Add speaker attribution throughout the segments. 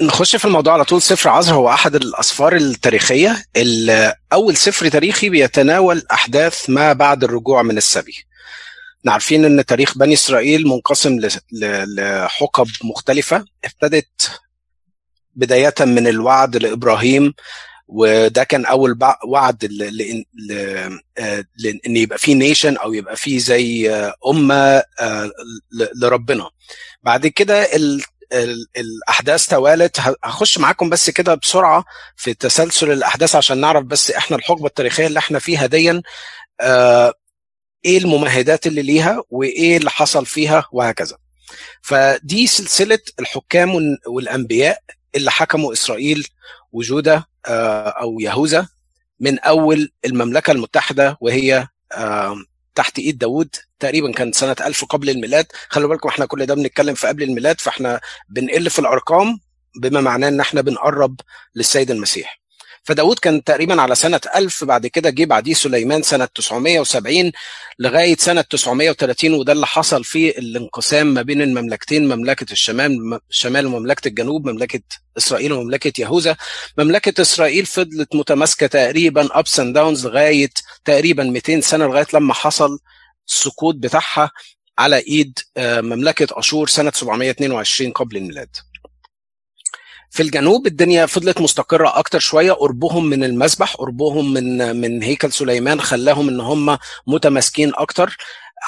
Speaker 1: نخش في الموضوع على طول. سفر عزر هو أحد الأسفار التاريخية. أول سفر تاريخي بيتناول أحداث ما بعد الرجوع من السبي. إحنا عارفين إن تاريخ بني إسرائيل منقسم لحقب مختلفة. ابتدت بداية من الوعد لإبراهيم وده كان أول وعد ل- ل- ل- آه، يبقى في nation أو يبقى في زي آه، أمة آه، لربنا. بعد كده الأحداث توالت. هخش معاكم بس كده بسرعة في تسلسل الأحداث عشان نعرف بس إحنا الحقبة التاريخية اللي إحنا فيها ديا آه، إيه الممهدات اللي ليها وإيه اللي حصل فيها وهكذا. فدي سلسلة الحكام وال- والأنبياء اللي حكموا إسرائيل وجودة آه، أو يهوذا من أول المملكة المتحدة وهي تحت إيد داوود تقريبا كان سنة 1000 قبل الميلاد. خلوا بالكم إحنا كل ده بنتكلم في قبل الميلاد فإحنا بنقل في الأرقام بما معناه إن إحنا بنقرب للسيد المسيح. فداود كان تقريبا على سنة 1000 بعد كده جه بعديه سليمان سنة 970 لغاية سنة 930 وده اللي حصل فيه الانقسام ما بين المملكتين مملكة الشمال الشمال ومملكة الجنوب مملكة إسرائيل ومملكة يهوذا مملكة إسرائيل فضلت متماسكة تقريبا ups and downs لغاية تقريبا 200 سنة لغاية لما حصل السقوط بتاعها على إيد آه، مملكة أشور سنة 722 قبل الميلاد. في الجنوب الدنيا فضلت مستقرة أكتر شوية. قربهم من المسبح قربهم من من هيكل سليمان خلاهم إن هم متماسكين أكتر.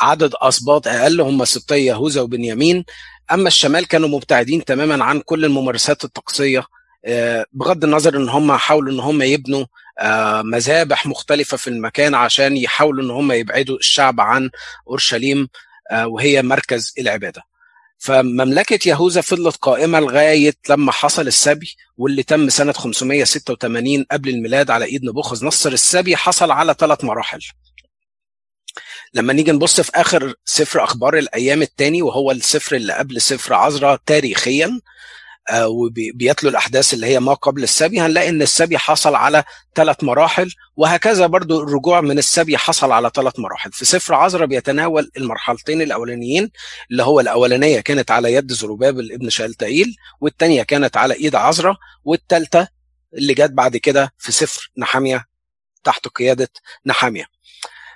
Speaker 1: عدد أسباط أقل هم سبطي يهوذا وبنيامين. أما الشمال كانوا مبتعدين تماما عن كل الممارسات الطقسية آه، بغض النظر إن هم حاولوا إن هم يبنوا آه، مذابح مختلفة في المكان عشان يحاولوا إن هم يبعدوا الشعب عن أورشليم آه، وهي مركز العبادة. فمملكة يهوذا فضلت قائمة لغاية لما حصل السبي واللي تم سنة 586 قبل الميلاد على إيد نبوخذ نصر السبي حصل على ثلاث مراحل. لما نيجي نبص في آخر سفر أخبار الأيام الثاني وهو السفر اللي قبل سفر عزرا تاريخيا وبيتلو الأحداث اللي هي ما قبل السبي. هنلاقي إن السبي حصل على ثلاث مراحل وهكذا برضو الرجوع من السبي حصل على ثلاث مراحل. في سفر عزرا بيتناول المرحلتين الأولانيين اللي هو الأولانية كانت على يد زروبابل ابن شالتايل والثانية كانت على إيد عزرا والثالثة اللي جت بعد كده في سفر نحميا تحت قيادة نحميا.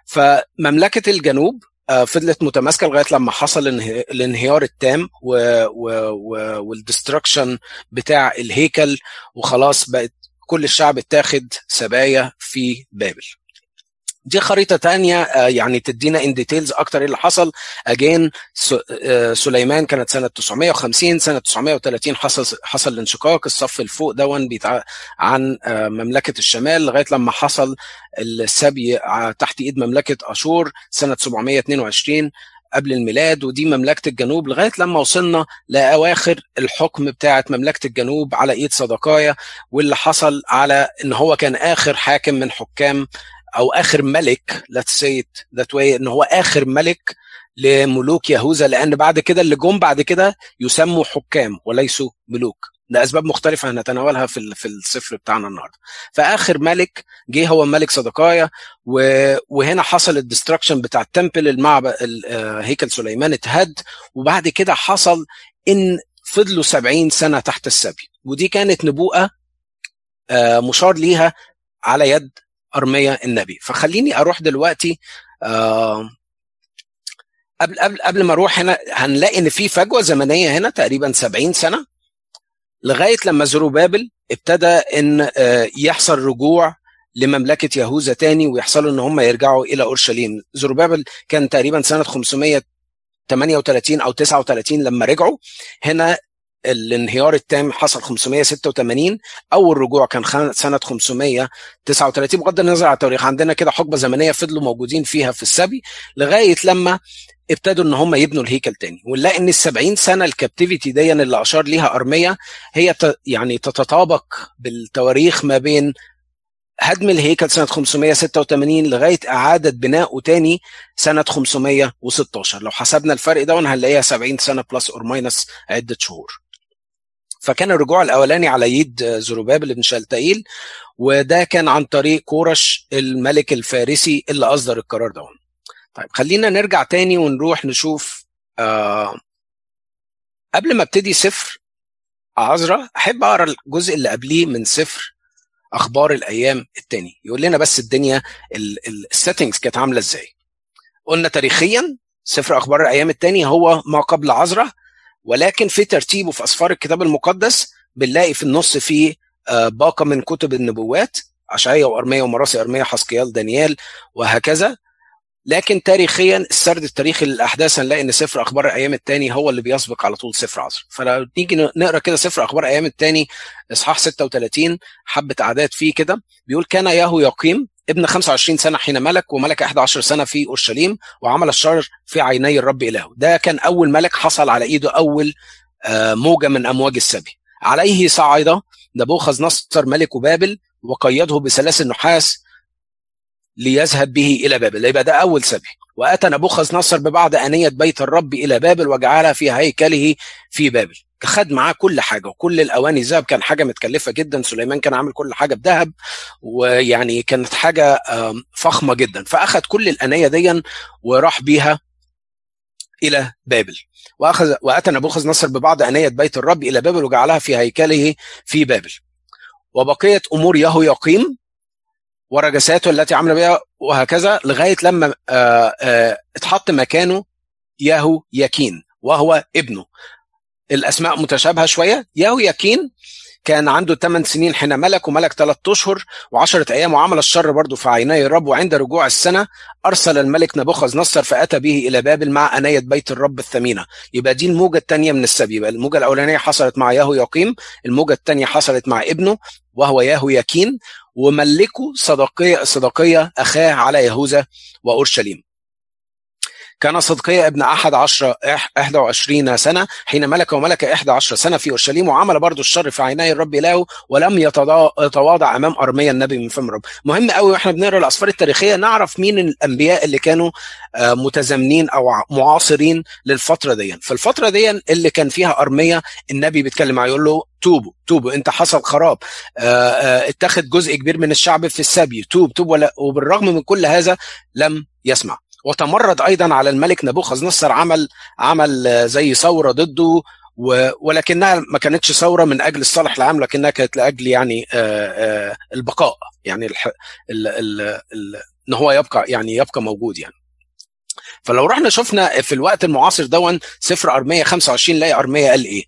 Speaker 1: فمملكة الجنوب آه، فضلت متماسكة لغاية لما حصل الانه- الانهيار التام وال destruction بتاع الهيكل وخلاص بقت كل الشعب اتاخد سبايا في بابل. دي خريطة تانية آه، يعني تدينا in details أكتر إيه اللي حصل. again سليمان كانت سنة 950 سنة 930 حصل حصل الانشقاق الصف الفوق ده اللي بيتع... عن آه، مملكة الشمال لغاية لما حصل السبي تحت إيد مملكة أشور سنة 722 قبل الميلاد. ودي مملكة الجنوب لغاية لما وصلنا لأواخر الحكم بتاعة مملكة الجنوب على إيد صدقايا. واللي حصل على إن هو كان آخر حاكم من حكام أو آخر ملك let's say it that way إن هو آخر ملك لملوك يهوذا لأن بعد كده اللي جم بعد كده يسموا حكام وليسوا ملوك. لاسباب مختلفة هنتناولها في في السفر بتاعنا النهارده. فآخر ملك جه هو ملك صدقايا وهنا حصل ال destruction بتاع ال temple المعبد ال- آه، هيكل سليمان اتهد وبعد كده حصل إن فضلوا 70 سنة تحت السبي. ودي كانت نبوءة آه، مشار ليها على يد ارميا النبي. فخليني أروح دلوقتي آه، قبل قبل قبل ما أروح هنا هنلاقي إن في فجوة زمنية هنا تقريبا 70 سنة لغاية لما زروبابل ابتدى إن آه، يحصل رجوع لمملكة يهوذا تاني ويحصلوا إن هم يرجعوا إلى أورشليم. زروبابل كان تقريبا سنة 538 أو 39 لما رجعوا هنا الانهيار التام حصل 586 أول رجوع كان سنة 539 بغض النظر عن التاريخ عندنا كده حقبة زمنية فضلوا موجودين فيها في السبي لغاية لما ابتدوا إن هم يبنوا الهيكل تاني. ونلاقي إن ال 70 سنة ال captivity دي اللي أشار ليها أرميا هي يعني تتطابق بالتواريخ ما بين هدم الهيكل سنة 586 لغاية إعادة بنائه تاني سنة 516 لو حسبنا الفرق ده هنلاقيها 70 سنة plus or minus عدة شهور. فكان الرجوع الأولاني على يد زروبابل بن شالتايل وده كان عن طريق كورش الملك الفارسي اللي أصدر القرار ده. طيب خلينا نرجع تاني ونروح نشوف آه قبل ما أبتدي سفر عذراء أحب أقرأ الجزء اللي قبليه من سفر أخبار الأيام الثاني يقول لنا بس الدنيا السيتنجز كانت عاملة إزاي. قلنا تاريخيا سفر أخبار الأيام الثاني هو ما قبل عذراء ولكن في ترتيبه في أسفار الكتاب المقدس بنلاقي في النص فيه باقة من كتب النبوات اشعيا وارميا ومراسي ارميا حسقيال دانيال وهكذا. لكن تاريخيا السرد التاريخي للأحداث هنلاقي إن سفر أخبار الأيام الثاني هو اللي بيسبق على طول سفر عصر. فلو نيجي نقرأ كده سفر أخبار الأيام الثاني إصحاح 36 حبة اعداد فيه كده. بيقول كان ياهو يقيم ابن 25 سنة حين ملك وملك 11 سنة في أورشليم وعمل الشر في عيني الرب إلهه. ده كان أول ملك حصل على إيده أول موجة من أمواج السبي. عليه صعد نبوخذ نصر ملك بابل وقيده بسلاسل نحاس ليذهب به إلى بابل. يبقى ده أول سبي وأتى نبوخذ نصر ببعض آنية بيت الرب إلى بابل وجعلها في هيكله في بابل. خد معاه كل حاجة وكل الأواني. ذهب كان حاجة متكلفة جدا. سليمان كان عامل كل حاجة بذهب ويعني كانت حاجة فخمة جدا. فأخذ كل الآنية دي وراح بيها إلى بابل. وأخذ وأتى نبوخذ نصر ببعض آنية بيت الرب إلى بابل وجعلها في هيكله في بابل. وبقيه أمور يهو يقيم ورجساته التي عمل بها وهكذا لغاية لما آآ آآ اتحط مكانه ياهو يكين وهو ابنه. الأسماء متشابهة شوية. ياهو يكين كان عنده 8 سنين حين ملك وملك 3 أشهر و10 أيام وعمل الشر برضه في عيني الرب وعند رجوع السنة أرسل الملك نبوخذ نصر فأتى به إلى بابل مع انيه بيت الرب الثمينة. يبقى دي الموجة الثانية من السبي يبقى الموجة الأولانية حصلت مع ياهو يقيم الموجة الثانية حصلت مع ابنه وهو ياهو يكين. وملكوا صدقية صدقية أخاه على يهوذا وأورشليم. كان صدقية ابن أحد عشر إحدى وعشرين سنة حين ملك وملك إحدى عشر سنة في أورشليم وعمل برضو الشر في عيني الرب له ولم يتواضع أمام أرميا النبي من فم الرب مهم قوي وإحنا بنقرأ الأسفار التاريخية نعرف مين الأنبياء اللي كانوا متزامنين أو معاصرين للفترة دي في الفترة دي اللي كان فيها أرميا النبي بيتكلم معاه يقول له توبوا توبوا أنت حصل خراب. اتخذ جزء كبير من الشعب في السبي توب توب. ولا وبالرغم من كل هذا لم يسمع. وتمرد أيضا على الملك نبوخذ نصر عمل عمل زي ثورة ضده ولكنها ما كانتش ثورة من أجل الصالح العام لكنها كانت لأجل يعني البقاء يعني ال ال ال ال إن هو يبقى يعني يبقى موجود يعني. فلو رحنا شفنا في الوقت المعاصر دون سفر أرمية 25 نلاقي أرمية قال إيه.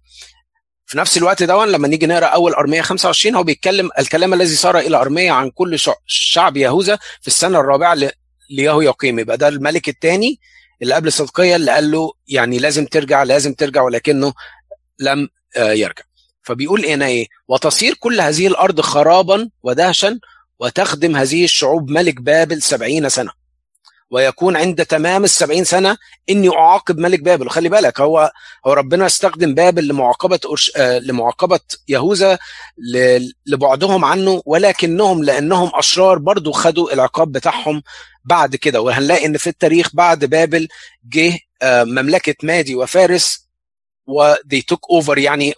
Speaker 1: في نفس الوقت دون لما نيجي نقرأ أول أرمية 25 هو بيتكلم الكلام الذي صار إلى أرمية عن كل شعب يهوذا في السنة الرابعة ليهو يقيم. يبقى ده الملك الثاني اللي قبل صدقية اللي قال له يعني لازم ترجع لازم ترجع ولكنه لم يرجع. فبيقول هنا إيه؟ وتصير كل هذه الأرض خرابا ودهشا وتخدم هذه الشعوب ملك بابل سبعين سنة. ويكون عند تمام السبعين سنة إني أعاقب ملك بابل. وخلي بالك هو هو ربنا استخدم بابل لمعاقبة أرش... لمعاقبة يهوذا لبعدهم عنه ولكنهم لأنهم أشرار برضو خدوا العقاب بتاعهم بعد كده. وهنلاقي إن في التاريخ بعد بابل جه مملكة مادي وفارس ودي توك اوفر يعني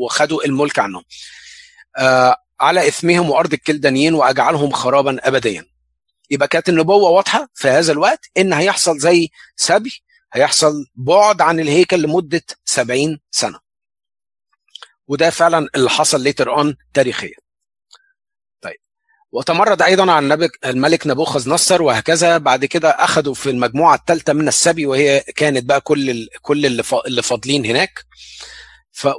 Speaker 1: وخدوا الملك عنهم. على إثمهم وأرض الكلدانيين وأجعلهم خرابا ابديا. يبقى كانت النبوة واضحة في هذا الوقت إن هيحصل زي سبي هيحصل بعد عن الهيكل لمدة 70 سنة. وده فعلا اللي حصل later on تاريخيا. طيب وتمرد أيضا على الملك نبوخذ نصر وهكذا. بعد كده أخذوا في المجموعة الثالثة من السبي وهي كانت بقى كل كل اللي, فاضلين هناك.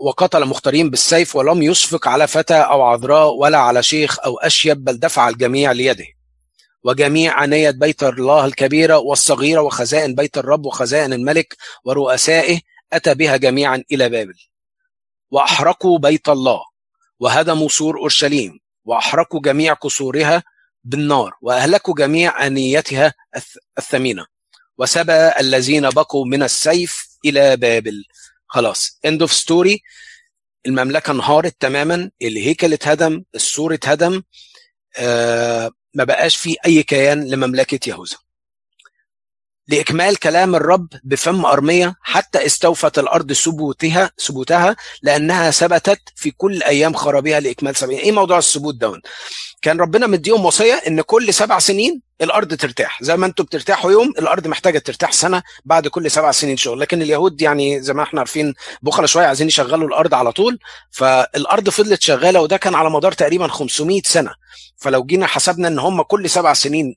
Speaker 1: وقتل مختارين بالسيف ولم يشفق على فتى أو عذراء ولا على شيخ أو أشيب بل دفع الجميع ليده. وجميع عنية بيت الله الكبيرة والصغيرة وخزائن بيت الرب وخزائن الملك ورؤسائه أتى بها جميعا إلى بابل. وأحرقوا بيت الله وهدموا سور أورشليم وأحرقوا جميع قصورها بالنار وأهلكوا جميع أنيتها الثمينة. وسبى الذين بقوا من السيف إلى بابل. خلاص end of story. المملكة انهارت تماما الهيكل اتهدم السور اتهدم آه ما بقاش في أي كيان لمملكة يهوذا. لإكمال كلام الرب بفم أرمية حتى استوفت الأرض ثبوتها ثبوتها لأنها ثبتت في كل أيام خرابها لإكمال سبعين. إيه موضوع الثبوت دون كان ربنا مديهم وصية إن كل سبع سنين الأرض ترتاح. زي ما أنتم بترتاحوا يوم الأرض محتاجة ترتاح سنة بعد كل سبع سنين شغل. لكن اليهود يعني زي ما إحنا عارفين بخلة شوية عايزين يشغلوا الأرض على طول. فالأرض فضلت شغالة وده كان على مدار تقريبا 500 سنة. فلو جينا حسبنا إن هم كل سبع سنين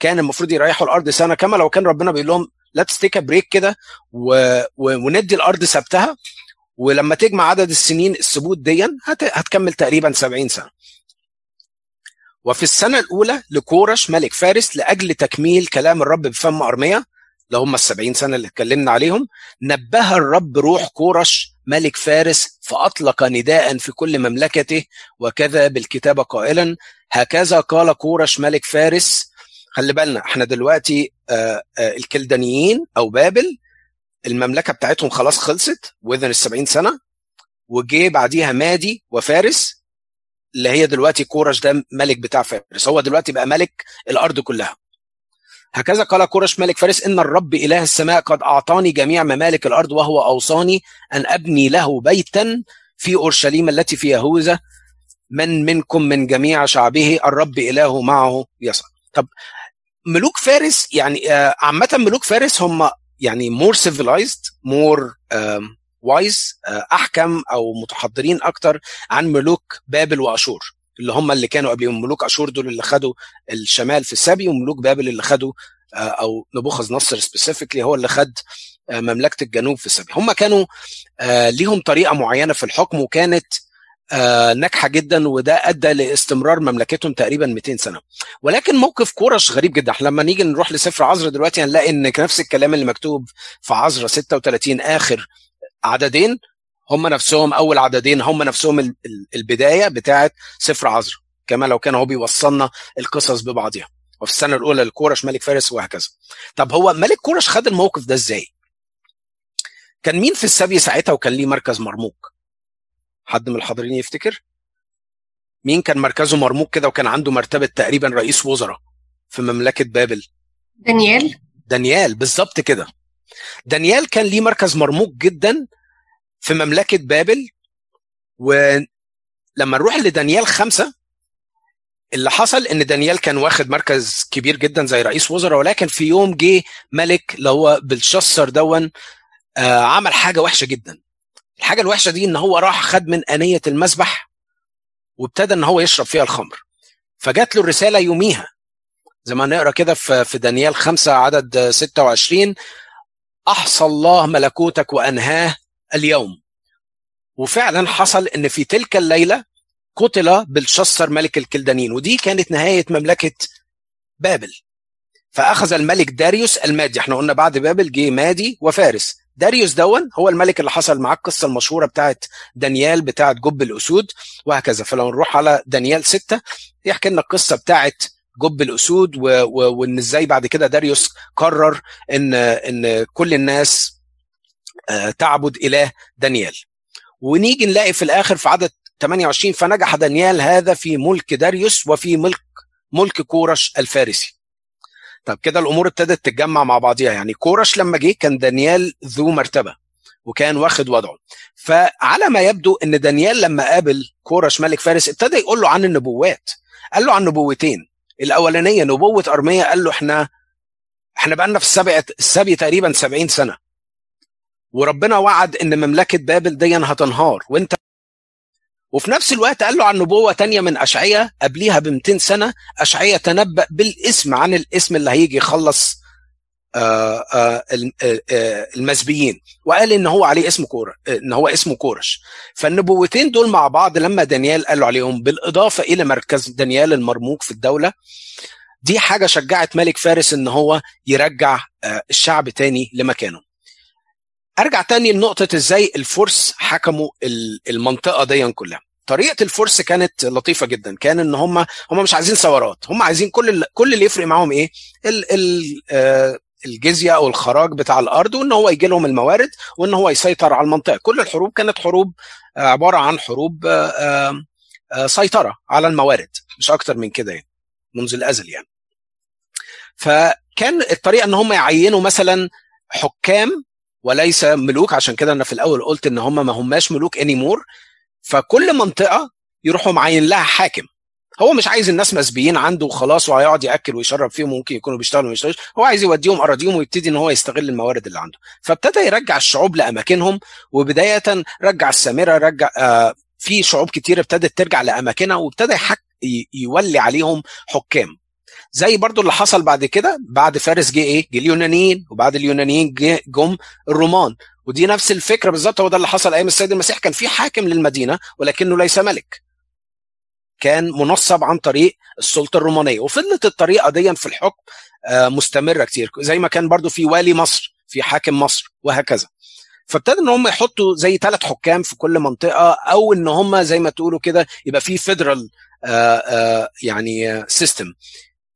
Speaker 1: كان المفروض يريحوا الأرض سنة كما لو كان ربنا بيقول لهم let's take break كده و... و... وندي الأرض سبتها ولما تجمع عدد السنين السبوت دي هت... هتكمل تقريبا 70 سنة. وفي السنة الأولى لكورش ملك فارس لأجل تكميل كلام الرب بفم ارميه اللي هم ال 70 سنة اللي اتكلمنا عليهم نبه الرب روح كورش ملك فارس فأطلق نداء في كل مملكته وكذا بالكتابه قائلا هكذا قال كورش ملك فارس. خلي بالنا إحنا دلوقتي آآ آآ الكلدانيين أو بابل المملكة بتاعتهم خلاص خلصت وذن ال 70 سنة وجي بعديها مادي وفارس. اللي هي دلوقتي كورش ده ملك بتاع فارس. هو دلوقتي بقى ملك الأرض كلها. هكذا قال كورش ملك فارس إن الرب إله السماء قد أعطاني جميع ممالك الأرض وهو أوصاني أن أبني له بيتا في أورشليم التي في يهوذا. من منكم من جميع شعبه الرب إله معه يسعى. طب ملوك فارس يعني عامة ملوك فارس هم يعني more civilized more wise أحكم أو متحضرين أكتر عن ملوك بابل وأشور اللي هم اللي كانوا قبلهم. ملوك أشور دول اللي خدوا الشمال في السبي وملوك بابل اللي خدوا أو نبوخذ نصر specifically هو اللي خد مملكة الجنوب في السبي. هم كانوا ليهم طريقة معينة في الحكم وكانت آه ناجحة جدا وده أدى لاستمرار مملكتهم تقريبا 200 سنة. ولكن موقف كورش غريب جدا. لما نيجي نروح لسفر عزرا دلوقتي هنلاقي إن نفس الكلام اللي مكتوب في عزرا 36 آخر عددين هم نفسهم أول عددين هم نفسهم البداية بتاعه سفر عزرا. كما لو كان هو بيوصلنا القصص ببعضها وفي السنة الأولى لكورش ملك فارس وهكذا. طب هو ملك كورش خد الموقف ده إزاي؟ كان مين في السبي ساعتها وكان ليه مركز مرموق؟ حد من الحاضرين يفتكر؟ مين كان مركزه مرموق كده وكان عنده مرتبة تقريبا رئيس وزراء في مملكة بابل؟
Speaker 2: دانيال.
Speaker 1: دانيال بالظبط كده. دانيال كان ليه مركز مرموق جدا في مملكة بابل ولما نروح لدانيال خمسة اللي حصل إن دانيال كان واخد مركز كبير جدا زي رئيس وزراء ولكن في يوم جه ملك اللي هو بلشسر دون آه عمل حاجة وحشة جدا. الحاجة الوحشة دي إن هو راح خد من آنية المسبح وابتدى إن هو يشرب فيها الخمر. فجات له الرسالة يوميها. زي ما نقرأ كده في دانيال 5 عدد 26 أحصى الله ملكوتك وأنهاه اليوم. وفعلا حصل إن في تلك الليلة قتل بلشسر ملك الكلدانيين ودي كانت نهاية مملكة بابل. فأخذ الملك داريوس المادي إحنا قلنا بعد بابل جه مادي وفارس. داريوس دون هو الملك اللي حصل معاه القصة المشهورة بتاعت دانيال بتاعت جب الأسود وهكذا. فلو نروح على دانيال ستة يحكي لنا القصة بتاعت جب الأسود. وإن إزاي بعد كده داريوس قرر ان إن كل الناس تعبد إله دانيال. ونيجي نلاقي في الآخر في عدد 28 فنجح دانيال هذا في ملك داريوس وفي ملك ملك كورش الفارسي. طب كده الأمور ابتدت تتجمع مع بعضيها. يعني كورش لما جه كان دانيال ذو مرتبة وكان واخد وضعه. فعلى ما يبدو إن دانيال لما قابل كورش ملك فارس ابتدى يقول له عن النبوات. قال له عن نبوتين. الأولانية نبوة ارميه قال له إحنا إحنا بقالنا في السبع السبي تقريبا 70 سنة. وربنا وعد إن مملكة بابل دي هتنهار. وانت وفي نفس الوقت قال له عن نبوة تانية من أشعية قبليها ب 200 سنة أشعية تنبأ بالاسم عن الاسم اللي هيجي يخلص المسبيين. وقال إن هو عليه اسم كورة إن هو اسمه كورش. فالنبوتين دول مع بعض لما دانيال قالوا عليهم بالإضافة إلى مركز دانيال المرموق في الدولة دي حاجة شجعت ملك فارس إن هو يرجع الشعب تاني لمكانه. أرجع تاني لنقطة إزاي الفرس حكموا المنطقة دي كلها. طريقة الفرس كانت لطيفة جدا. كان إن هم هم مش عايزين ثورات. هم عايزين كل كل اللي يفرق معاهم إيه؟ ال ال الجزية أو الخراج بتاع الأرض وإن هو يجي لهم الموارد وإن هو يسيطر على المنطقة. كل الحروب كانت حروب عبارة عن حروب سيطرة على الموارد مش أكتر من كده يعني منذ الأزل يعني. فكان الطريقة إن هم يعينوا مثلا حكام وليس ملوك عشان كده أنا في الأول قلت إن هم ما هماش ملوك انيمور فكل منطقة يروحوا معين لها حاكم. هو مش عايز الناس مسبيين عنده وخلاص وهيقعد يأكل ويشرب فيهم ممكن يكونوا بيشتغلوا وما يشتغلوش هو عايز يوديهم أراضيهم ويبتدي إن هو يستغل الموارد اللي عنده. فابتدى يرجع الشعوب لأماكنهم وبداية رجع السامرة رجع آه في شعوب كتير ابتدت ترجع لأماكنها وابتدى يحك يولي عليهم حكام. زي برضو اللي حصل بعد كده بعد فارس جه إيه؟ جه اليونانيين وبعد اليونانيين جه جم الرومان. ودي نفس الفكرة بالظبط هو ده اللي حصل أيام السيد المسيح. كان في حاكم للمدينة ولكنه ليس ملك. كان منصب عن طريق السلطة الرومانية. وفضلت الطريقة دي في الحكم مستمرة كتير. زي ما كان برضو في والي مصر في حاكم مصر وهكذا. فابتدى إن هم يحطوا زي ثلاث حكام في كل منطقة أو إن هم زي ما تقولوا كده يبقى في federal يعني system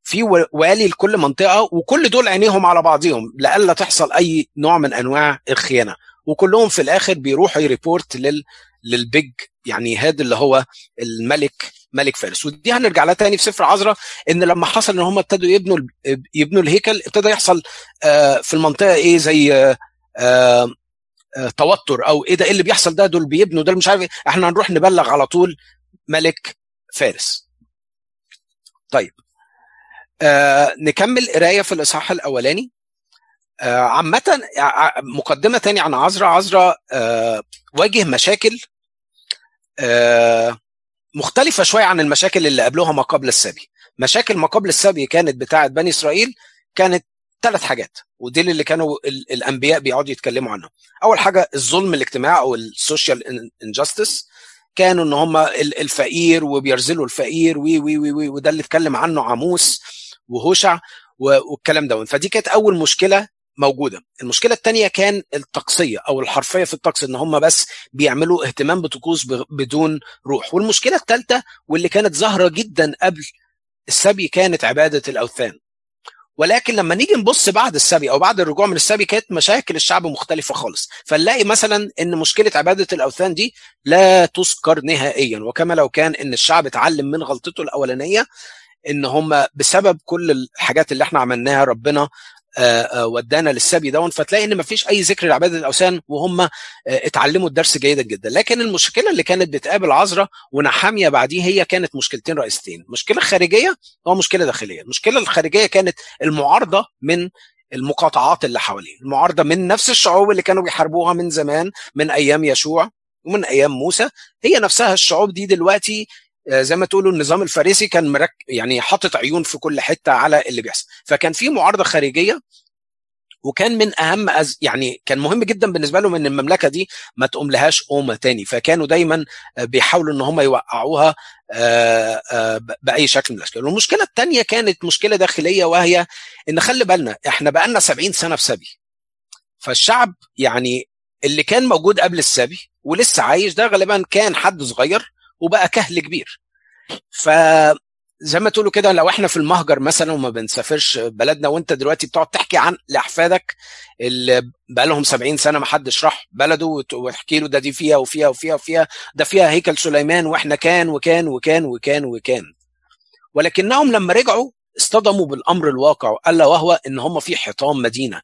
Speaker 1: في والي لكل منطقة وكل دول عينيهم على بعضهم لئلا تحصل أي نوع من أنواع الخيانة. وكلهم في الآخر بيروحوا ي report لل للبيج يعني هاد اللي هو الملك ملك فارس. ودي هنرجع لها تاني في سفر عذراء إن لما حصل إن هم ابتدوا يبنوا يبنوا الهيكل ابتدى يحصل في المنطقة إيه زي توتر أو إيه ده إيه اللي بيحصل ده دول بيبنوا دول مش عارف إحنا هنروح نبلغ على طول ملك فارس. طيب آه نكمل قراية في الإصحاح الأولاني. آه عامة مقدمة تاني عن عزرا عزرا آه واجه مشاكل آه مختلفة شوية عن المشاكل اللي قبلوها ما قبل السبي مشاكل ما قبل السبي كانت بتاعة بني إسرائيل كانت ثلاث حاجات ودي اللي كانوا الأنبياء بيقعدوا يتكلموا عنها أول حاجة الظلم الاجتماعي أو ال social injustice كانوا إن هم الفقير وبيرزلوا الفقير وي وي وي, وي وده اللي اتكلم عنه عاموس وهوشع والكلام ده. فدي كانت أول مشكلة موجودة. المشكلة الثانية كان الطقسية أو الحرفية في الطقس إن هم بس بيعملوا اهتمام بطقوس بدون روح. والمشكلة الثالثه واللي كانت ظاهرة جدا قبل السبي كانت عبادة الأوثان. ولكن لما نيجي نبص بعد السبي أو بعد الرجوع من السبي كانت مشاكل الشعب مختلفة خالص. فنلاقي مثلا إن مشكلة عبادة الأوثان دي لا تذكر نهائيا. وكما لو كان إن الشعب اتعلم من غلطته الأولانية إن هم بسبب كل الحاجات اللي إحنا عملناها ربنا ودانا للسبي دون فتلاقي إن مفيش أي ذكر لعباده الأوثان وهم اتعلموا الدرس جيدا جدا. لكن المشكلة اللي كانت بتقابل عذراء ونحامية بعديه هي كانت مشكلتين رئيستين مشكلة خارجية ومشكله داخلية. المشكلة الخارجية كانت المعارضة من المقاطعات اللي حواليه. المعارضة من نفس الشعوب اللي كانوا بيحاربوها من زمان من أيام يشوع ومن أيام موسى. هي نفسها الشعوب دي دلوقتي زي ما تقولوا النظام الفارسي كان مرك يعني حاطط عيون في كل حتة على اللي بيحصل. فكان في معارضة خارجية وكان من أهم أز يعني كان مهم جدا بالنسبة لهم إن المملكة دي ما تقوم لهاش قومة تاني. فكانوا دايما بيحاولوا إن هم يوقعوها بأي شكل من الأشكال. والمشكلة الثانية كانت مشكلة داخلية وهي إن خلي بالنا إحنا بقالنا 70 سنة في سبي. فالشعب يعني اللي كان موجود قبل السبي ولسه عايش ده غالبا كان حد صغير وبقى كهل كبير. ف زي ما تقولوا كده لو إحنا في المهجر مثلا وما بنسافرش بلدنا وانت دلوقتي بتقعد تحكي عن لأحفادك اللي بقى لهم 70 سنة ما حدش راح بلده وتحكي له ده دي فيها وفيها وفيها وفيها ده فيها هيكل سليمان وإحنا كان وكان وكان وكان وكان. ولكنهم لما رجعوا اصطدموا بالأمر الواقع الا وهو إن هم في حيطان مدينة.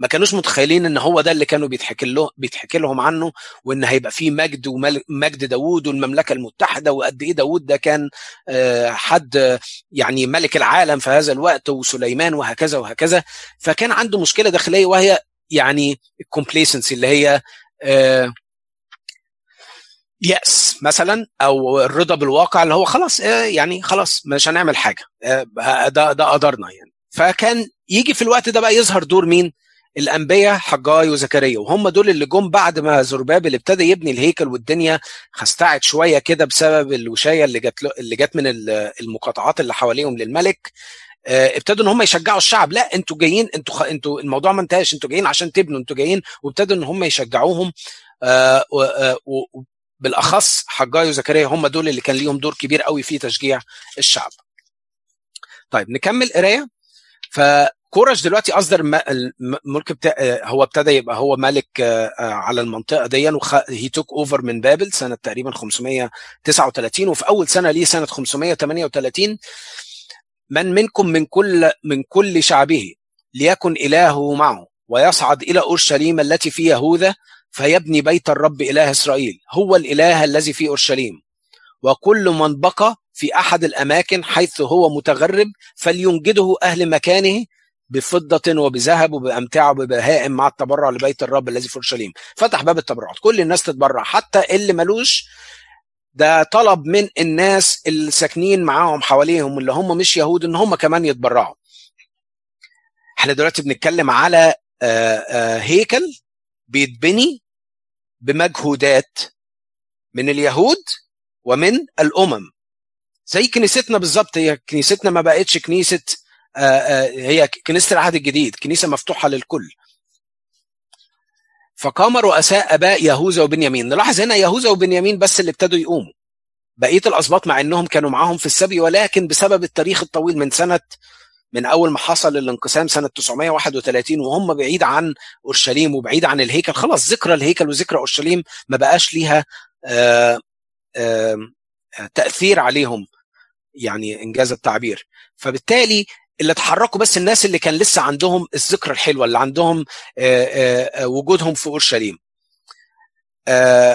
Speaker 1: ما كانوش متخيلين إن هو ده اللي كانوا بيتحكي له بيتحكي لهم عنه وإن هيبقى فيه مجد ومجد داوود والمملكة المتحدة وقد إيه داوود ده كان حد يعني ملك العالم في هذا الوقت وسليمان وهكذا وهكذا فكان عنده مشكلة داخلية وهي يعني الكومبليسنسي اللي هي يأس مثلا أو الرضا بالواقع اللي هو خلاص يعني خلاص مش هنعمل حاجة ده ده قدرنا يعني فكان يجي في الوقت ده بقى يظهر دور مين؟ الأنبياء حجاي وزكريا وهم دول اللي جم بعد ما زربابل ابتدى يبني الهيكل والدنيا خستعت شوية كده بسبب الوشاية اللي جت اللي جت من المقاطعات اللي حواليهم للملك. ابتدوا إن هم يشجعوا الشعب. لا أنتوا جايين أنتوا خ... أنتوا الموضوع ما انتهاش. أنتوا جايين عشان تبنوا أنتوا جايين. وابتدوا إن هم يشجعوهم. آه و... آه و... بالاخص حجاي وزكريا هم دول اللي كان ليهم دور كبير قوي في تشجيع الشعب. طيب نكمل قراية. فكورش دلوقتي أصدر الملك بتاع هو ابتدى يبقى هو ملك على المنطقة دي هي توك اوفر من بابل سنة تقريبا 539 وفي أول سنة ليه سنة 538 من منكم من كل من كل شعبه ليكن إلهه معه ويصعد إلى أورشليم التي في يهوذا فيبني بيت الرب إله إسرائيل. هو الإله الذي في أورشليم. وكل من بقى في أحد الأماكن حيث هو متغرب فلينجده أهل مكانه بفضة وبذهب وبأمتعة وببهائم مع التبرع لبيت الرب الذي في أورشليم. فتح باب التبرعات. كل الناس تتبرع. حتى اللي ملوش ده طلب من الناس اللي ساكنين معاهم حواليهم اللي هم مش يهود إن هم كمان يتبرعوا. إحنا دلوقتي بنتكلم على هيكل بيتبني بمجهودات من اليهود ومن الأمم. زي كنيستنا بالظبط. هي كنيستنا ما بقتش كنيسة هي كنيسة العهد الجديد كنيسة مفتوحة للكل. فقام رؤساء آباء يهوذا وبنيامين. نلاحظ هنا يهوذا وبنيامين بس اللي ابتدوا يقوموا. بقية الاسباط مع إنهم كانوا معاهم في السبي ولكن بسبب التاريخ الطويل من سنة من أول ما حصل الانقسام سنة 931 وهم بعيد عن أورشليم وبعيد عن الهيكل. خلاص ذكرى الهيكل وذكرى أورشليم ما بقاش ليها آآ آآ تأثير عليهم يعني إن جاز التعبير. فبالتالي اللي اتحركوا بس الناس اللي كان لسه عندهم الذكرى الحلوة اللي عندهم آآ آآ وجودهم في أورشليم.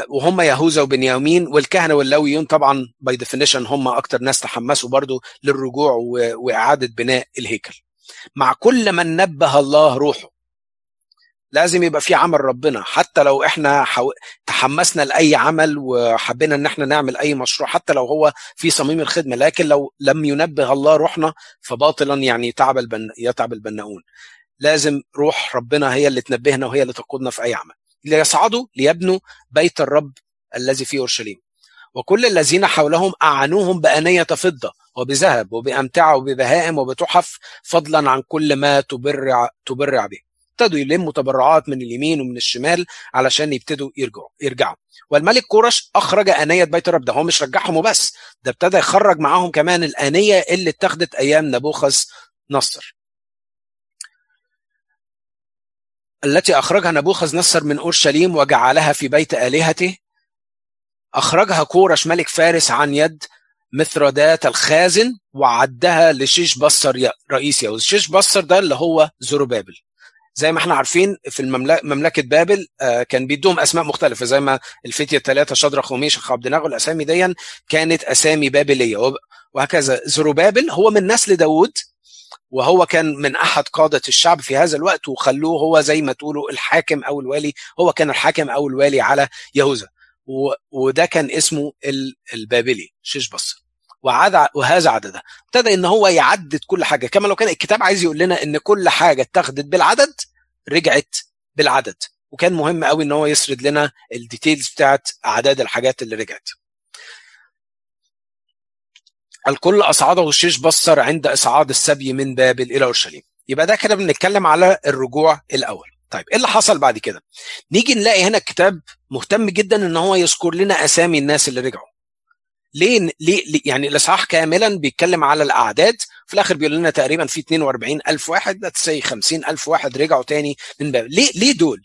Speaker 1: وهم يهوذا وبنيامين والكهنة واللاويين طبعا by definition هم أكتر ناس تحمسوا برضو للرجوع وإعادة بناء الهيكل. مع كل من نبه الله روحه لازم يبقى في عمل ربنا. حتى لو إحنا حو... تحمسنا لأي عمل وحبينا إن إحنا نعمل أي مشروع حتى لو هو في صميم الخدمة. لكن لو لم ينبه الله روحنا فباطلا يعني تعب البن... يتعب البناؤون. لازم روح ربنا هي اللي تنبهنا وهي اللي تقودنا في أي عمل. ليصعدوا ليبنوا بيت الرب الذي في أورشليم. وكل الذين حولهم أعانوهم بأنية فضة وبذهب وبأمتعة وببهائم وبتحف فضلا عن كل ما تبرع تبرع به. ابتدوا يلموا تبرعات من اليمين ومن الشمال علشان يبتدوا يرجعوا يرجعوا. والملك كورش أخرج أنية بيت الرب ده هو مش رجعهم وبس ده ابتدى يخرج معاهم كمان الأنية اللي اتخذت أيام نبوخذ نصر التي أخرجها نبوخذ نصر من أورشليم وجعلها في بيت آلهته. أخرجها كورش ملك فارس عن يد مثردات الخازن وعدها لشيش بصر رئيس يهوذا شيش بصر ده اللي هو زروبابل زي ما إحنا عارفين في مملكة بابل آه كان بيدوهم أسماء مختلفة زي ما الفتية الثلاثه شدرخ وميشخ وعبد ناغو الاسامي دي كانت أسامي بابلية. وهكذا. زروبابل هو من نسل داوود وهو كان من أحد قادة الشعب في هذا الوقت وخلوه هو زي ما تقولوا الحاكم أو الوالي هو كان الحاكم أو الوالي على يهوذا. وده كان اسمه البابلي شيشبصر وعدها وهذا عددها ابتدى إن هو يعدد كل حاجة. كما لو كان الكتاب عايز يقول لنا إن كل حاجة اتخذت بالعدد رجعت بالعدد. وكان مهم قوي إن هو يسرد لنا ال details بتاعت أعداد الحاجات اللي رجعت. الكل أصعده شيشبصر عند إصعاد السبي من بابل إلى اورشليم يبقى ده كده بنتكلم على الرجوع الأول. طيب إيه اللي حصل بعد كده؟ نيجي نلاقي هنا الكتاب مهتم جدا إن هو يذكر لنا أسامي الناس اللي رجعوا. ليه ليه يعني الإصحاح كاملا بيتكلم على الأعداد في الآخر بيقول لنا تقريبا في 42 ألف واحد لا تسي 50 ألف واحد رجعوا تاني من بابل ليه ليه دول؟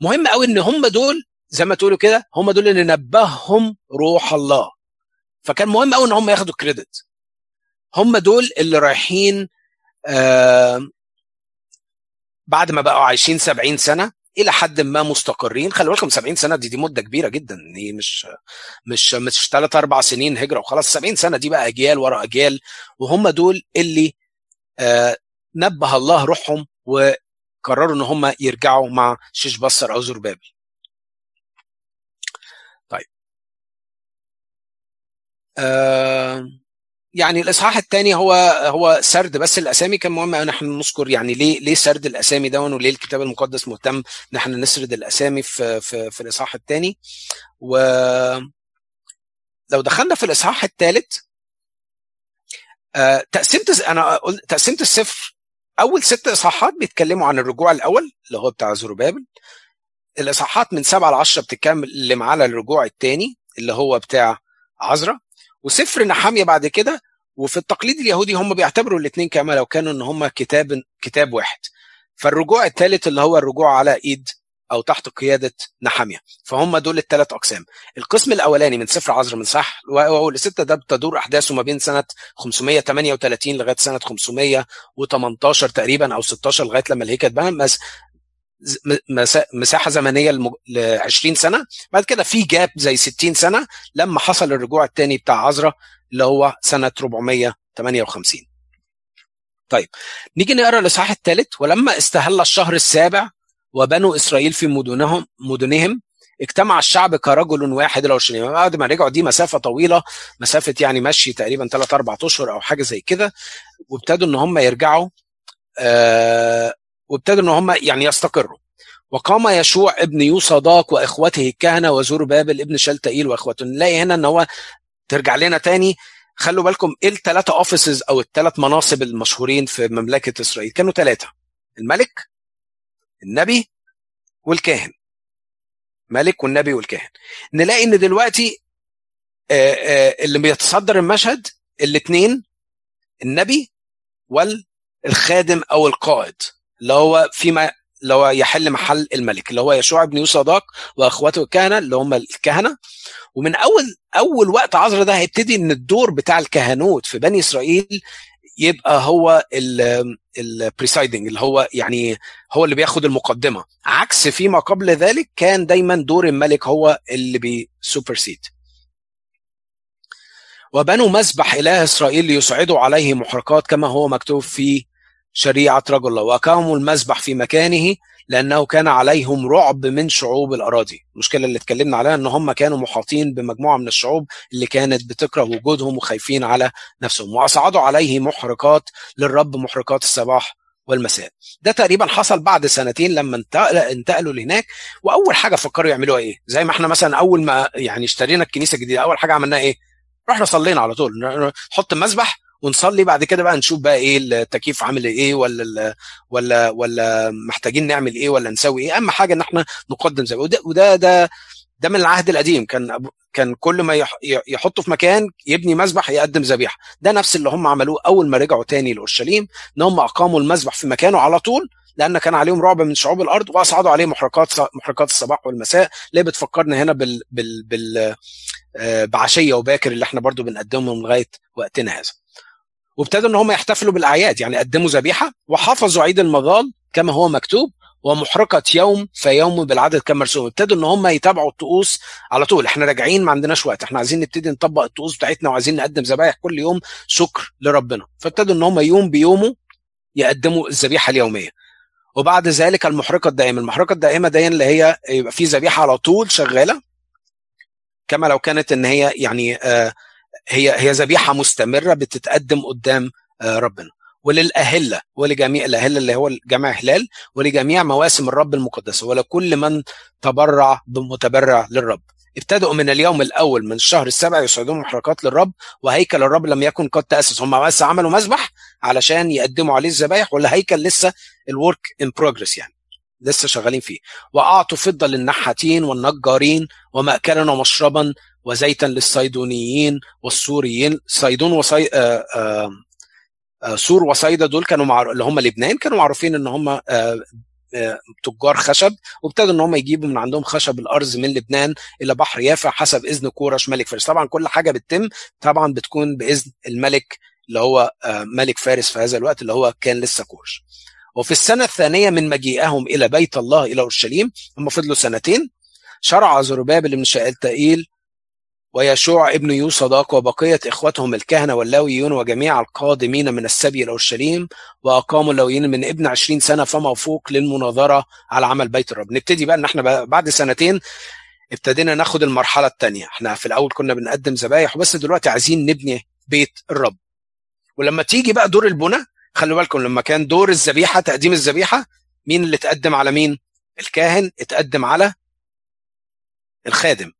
Speaker 1: مهم قوي إن هم دول زي ما تقولوا كده هم دول اللي نبههم روح الله. فكان مهم قوي إن هم ياخدوا كريدت هم دول اللي رايحين آه بعد ما بقوا عايشين 70 سنة إلى حد ما مستقرين. خلي بالكم 70 سنة دي دي مدة كبيرة جدا. دي مش مش مش 3 4 سنين هجرة وخلاص. 70 سنة دي بقى أجيال ورا أجيال. وهم دول اللي آه نبه الله روحهم وقرروا إن هم يرجعوا مع شيش بصر أو زربابل طيب. آه يعني الإصحاح الثاني هو هو سرد بس الأسامي كان مهم ان إحنا نذكر يعني ليه ليه سرد الأسامي دون وليه الكتاب المقدس مهتم ان إحنا نسرد الأسامي في في, في الإصحاح الثاني. و لو دخلنا في الإصحاح الثالث آه تقسيمة أنا قلت تقسيمة السفر. أول ست إصحاحات بيتكلموا عن الرجوع الأول اللي هو بتاع زروبابل الإصحاحات من 7 ل 10 بتتكلم على الرجوع الثاني اللي هو بتاع عزرا. وسفر نحامية بعد كده وفي التقليد اليهودي هم بيعتبروا الاثنين كما لو كانوا إن هم كتاب كتاب واحد. فالرجوع الثالث اللي هو الرجوع على إيد أو تحت قيادة نحامية. فهم دول الثلاث أقسام. القسم الأولاني من سفر عزر من صح وأول ستة ده بتدور أحداثه ما بين سنة 538 لغاية سنة 518 تقريبا أو 16 لغاية لما الهيكل اتبنى مساحة زمنية ل 20 سنة. بعد كده في جاب زي 60 سنة لما حصل الرجوع الثاني بتاع عزرا اللي هو سنة 458 طيب نيجي نقرأ الإصحاح الثالث ولما استهل الشهر السابع وبنو إسرائيل في مدنهم مدنهم اجتمع الشعب كرجل واحد إلى اورشليم بعد ما رجعوا دي مسافة طويلة مسافة يعني مشي تقريبا 3 4 أشهر أو حاجة زي كده وابتدوا إن هم يرجعوا آه وابتدوا إن هم يعني يستقروا. وقام يشوع ابن يوصداق وإخوته الكهنة وزربابل ابن شلتائيل وإخوته. نلاقي هنا إن هو ترجع لنا تاني. خلوا بالكم إيه الثلاثه اوفيسز أو الثلاث مناصب المشهورين في مملكة إسرائيل؟ كانوا ثلاثة الملك النبي والكاهن. ملك والنبي والكاهن. نلاقي إن دلوقتي آآ آآ اللي بيتصدر المشهد الاثنين النبي والخادم أو القائد. اللي هو فيما اللي هو يحل محل الملك اللي هو يشوع بن يوصداق واخواته الكهنة اللي هم الكهنة. ومن اول أول وقت عزرا ده هيبتدي إن الدور بتاع الكهنوت في بني إسرائيل يبقى هو ال presiding اللي هو يعني هو اللي بياخد المقدمة. عكس فيما قبل ذلك كان دايما دور الملك هو اللي بي supersede وبنوا مسبح إله إسرائيل ليصعدوا عليه محرقات كما هو مكتوب في شريعة رجل الله. وأقاموا المسبح في مكانه لأنه كان عليهم رعب من شعوب الأراضي. المشكلة اللي اتكلمنا عليها إن هم كانوا محاطين بمجموعة من الشعوب اللي كانت بتكره وجودهم وخايفين على نفسهم. وأصعدوا عليه محرقات للرب محرقات الصباح والمساء. ده تقريبا حصل بعد سنتين لما انتقلوا لهناك. وأول حاجة فكروا يعملوها إيه؟ زي ما إحنا مثلا أول ما يعني اشترينا الكنيسة الجديدة أول حاجة عملناها إيه؟ رحنا صلينا على طول. نحط المسبح ونصلي بعد كده بقى نشوف بقى إيه التكييف عامل إيه ولا ولا ولا محتاجين نعمل إيه ولا نسوي إيه. أهم حاجة إن إحنا نقدم زي وده وده ده ده من العهد القديم. كان كان كل ما يحطه في مكان يبني مسبح يقدم ذبيحة. ده نفس اللي هم عملوه أول ما رجعوا تاني لأورشليم إن هم أقاموا المسبح في مكانه على طول لأن كان عليهم رعب من شعوب الأرض وأصعدوا عليه محرقات محرقات الصباح والمساء. اللي بتفكرنا هنا بال بال بال بعشية وباكر اللي إحنا برضو بنقدمهم لغاية وقتنا هذا. وابتدوا إن هم يحتفلوا بالأعياد يعني قدموا ذبيحة وحفظوا عيد المظال كما هو مكتوب ومحرقة يوم فيوم بالعدد كما مرسوم ابتدوا إن هم يتابعوا الطقوس على طول. إحنا راجعين ما عندناش وقت إحنا عايزين نبتدي نطبق الطقوس بتاعتنا وعايزين نقدم ذبايح كل يوم شكر لربنا. فابتدوا إن هم يوم بيومه يقدموا الذبيحة اليومية. وبعد ذلك المحرقة الدائمة. المحرقة الدائمة دي اللي هي يبقى في ذبيحة على طول شغالة كما لو كانت إن هي يعني آه هي هي ذبيحة مستمرة بتتقدم قدام ربنا. وللأهلة ولجميع الأهلة اللي هو جمع هلال ولجميع مواسم الرب المقدسة ولكل من تبرع بمتبرع للرب. ابتدأوا من اليوم الأول من الشهر السابع يصعدون محرقات للرب وهيكل الرب لم يكن قد تأسس. هم بس عملوا مذبح علشان يقدموا عليه الذبايح ولا هيكل لسه الورك ان بروجرس يعني. لسه شغالين فيه. وأعطوا فضة للنحاتين والنجارين ومأكلا ومشربا وزيتا للصيدونيين والسوريين. صيدون وصي... آآ آآ آآ سور وصيدا دول كانوا مع... اللي هم لبنان كانوا معروفين إن هم تجار خشب وابتدوا إن هم يجيبوا من عندهم خشب الأرز من لبنان إلى بحر يافع حسب إذن كورش ملك فارس. طبعا كل حاجة بتتم طبعا بتكون بإذن الملك اللي هو ملك فارس في هذا الوقت اللي هو كان لسه كورش. وفي السنة الثانية من مجيئهم إلى بيت الله إلى أورشليم هم فضلوا سنتين شرع زربابل بن شألتائيل ويشوع ابن يوصداق وبقية إخوتهم الكهنة واللاويون وجميع القادمين من السبي إلى أورشليم وأقاموا اللاويين من ابن عشرين سنة فما فوق للمناظرة على عمل بيت الرب نبتدي بقى إن إحنا بعد سنتين ابتدينا ناخد المرحلة الثانية إحنا في الأول كنا بنقدم ذبايح وبس دلوقتي عايزين نبني بيت الرب ولما تيجي بقى دور البنى خلوا بالكم لما كان دور الذبيحة تقديم الذبيحة مين اللي اتقدم على مين؟ الكاهن اتقدم على الخادم.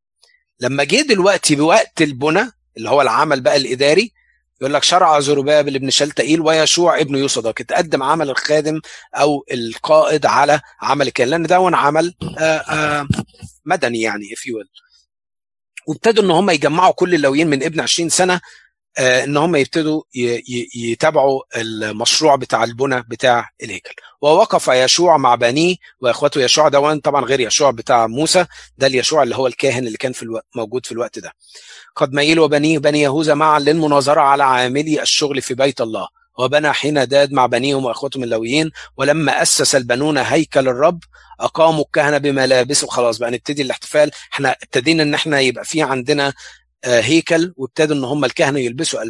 Speaker 1: لما جه دلوقتي بوقت البنى اللي هو العمل بقى الإداري يقول لك شرع زربابل ابن شلتائيل ويشوع ابن يوصدق اتقدم عمل الخادم أو القائد على عمل الكاهن لأن ده عمل آآ آآ مدني يعني if you will. وابتدوا إن هم يجمعوا كل اللويين من ابن 20 سنة إن هم يبتدوا يتابعوا المشروع بتاع البنى بتاع الهيكل. ووقف يشوع مع بنيه واخواته يشوع ده طبعا غير يشوع بتاع موسى ده اليشوع اللي هو الكاهن اللي كان في الوقت موجود في الوقت ده. قد ميل وبنيه بني يهوذا معا للمناظرة على عاملي الشغل في بيت الله. وبنى حين داد مع بنيهم وإخوتهم اللويين ولما أسس البنون هيكل الرب أقاموا الكهنة بملابسه. خلاص بقى نبتدي الاحتفال. إحنا ابتدينا إن إحنا يبقى في عندنا هيكل وابتدوا إن هم الكهنة يلبسوا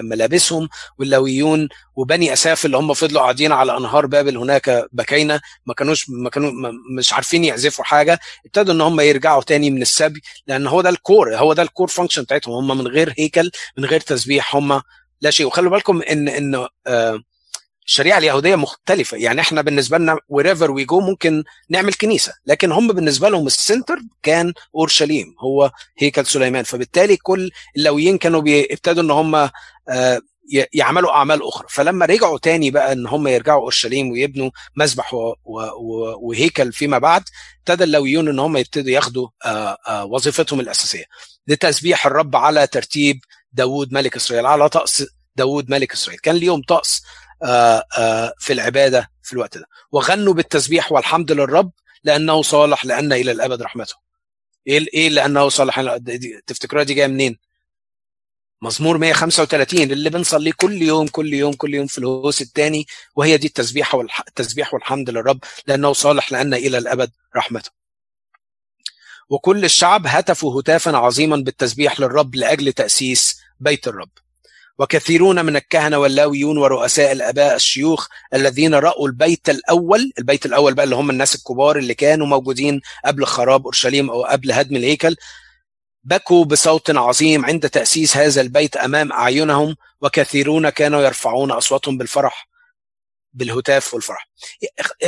Speaker 1: ملابسهم واللويون وبني أساف اللي هم فضلوا قاعدين على أنهار بابل هناك بكينا ما كانوش ما كانوا مش عارفين يعزفوا حاجة. ابتدوا إن هم يرجعوا تاني من السبي لأن هو ده ال core هو ده ال core function بتاعتهم. هم من غير هيكل من غير تسبيح هم لا شيء. وخلوا بالكم إن إن آه الشريعة اليهودية مختلفة. يعني إحنا بالنسبة لنا wherever we go ممكن نعمل كنيسة. لكن هم بالنسبة لهم ال center كان أورشليم هو هيكل سليمان. فبالتالي كل اللويين كانوا بيبتدوا إن هم آه يعملوا أعمال أخرى. فلما رجعوا تاني بقى إن هم يرجعوا أورشليم ويبنوا مذبح وهيكل فيما بعد ابتدى اللويون إن هم يبتدوا ياخدوا آه آه وظيفتهم الأساسية. لتسبيح الرب على ترتيب داوود ملك إسرائيل على طقس داوود ملك إسرائيل. كان ليهم طقس في العبادة في الوقت ده. وغنوا بالتسبيح والحمد للرب لأنه صالح لأن إلى الأبد رحمته. إيه إيه لأنه صالح؟ تفتكروها دي جاية منين؟ مزمور 135 اللي بنصليه كل يوم كل يوم كل يوم في الهوس الثاني وهي دي التسبيح والتسبيح والحمد للرب لأنه صالح لأن إلى الأبد رحمته. وكل الشعب هتفوا هتافا عظيما بالتسبيح للرب لأجل تأسيس بيت الرب. وكثيرون من الكهنة واللاويون ورؤساء الآباء الشيوخ الذين رأوا البيت الأول، البيت الأول بقى اللي هم الناس الكبار اللي كانوا موجودين قبل خراب أورشليم أو قبل هدم الهيكل بكوا بصوت عظيم عند تأسيس هذا البيت أمام أعينهم وكثيرون كانوا يرفعون أصواتهم بالفرح بالهتاف والفرح.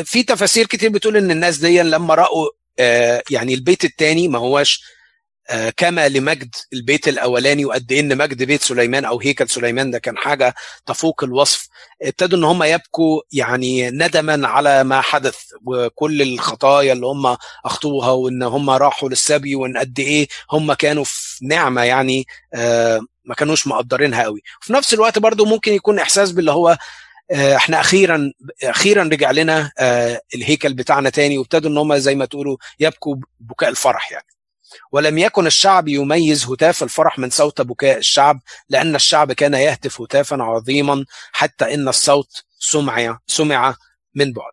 Speaker 1: في تفاسير كتير بتقول إن الناس دي لما رأوا يعني البيت الثاني ما هواش كما لمجد البيت الأولاني وقد إيه إن مجد بيت سليمان أو هيكل سليمان ده كان حاجة تفوق الوصف. ابتدوا إن هم يبكوا يعني ندما على ما حدث وكل الخطايا اللي هم أخطوها وإن هم راحوا للسبي وإن قد إيه هم كانوا في نعمة يعني ما كانوش مقدرينها قوي. وفي نفس الوقت برضو ممكن يكون إحساس باللي هو إحنا أخيرا أخيرا رجع لنا الهيكل بتاعنا تاني. وابتدوا إن هم زي ما تقولوا يبكوا بكاء الفرح يعني. ولم يكن الشعب يميز هتاف الفرح من صوت بكاء الشعب لأن الشعب كان يهتف هتافا عظيما حتى إن الصوت سمع سمع من بعد.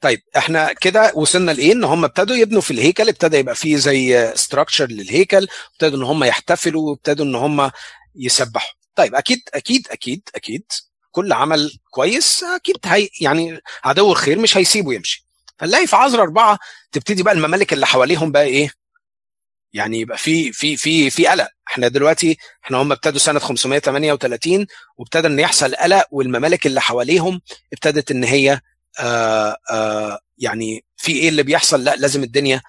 Speaker 1: طيب إحنا كده وصلنا لإيه؟ إن هم ابتدوا يبنوا في الهيكل ابتدى يبقى فيه زي ستراكشر للهيكل ابتدوا إن هم يحتفلوا وابتدوا إن هم يسبحوا. طيب أكيد أكيد أكيد أكيد كل عمل كويس أكيد هي يعني عدو الخير مش هيسيبه يمشي. فنلاقي في عذر أربعة تبتدي بقى الممالك اللي حواليهم بقى إيه؟ يعني يبقى في في في في قلق. إحنا دلوقتي إحنا هم ابتدوا سنة 538 وابتدى إن يحصل قلق والممالك اللي حواليهم ابتدت إن هي آآ آآ يعني في إيه اللي بيحصل؟ لأ لازم الدنيا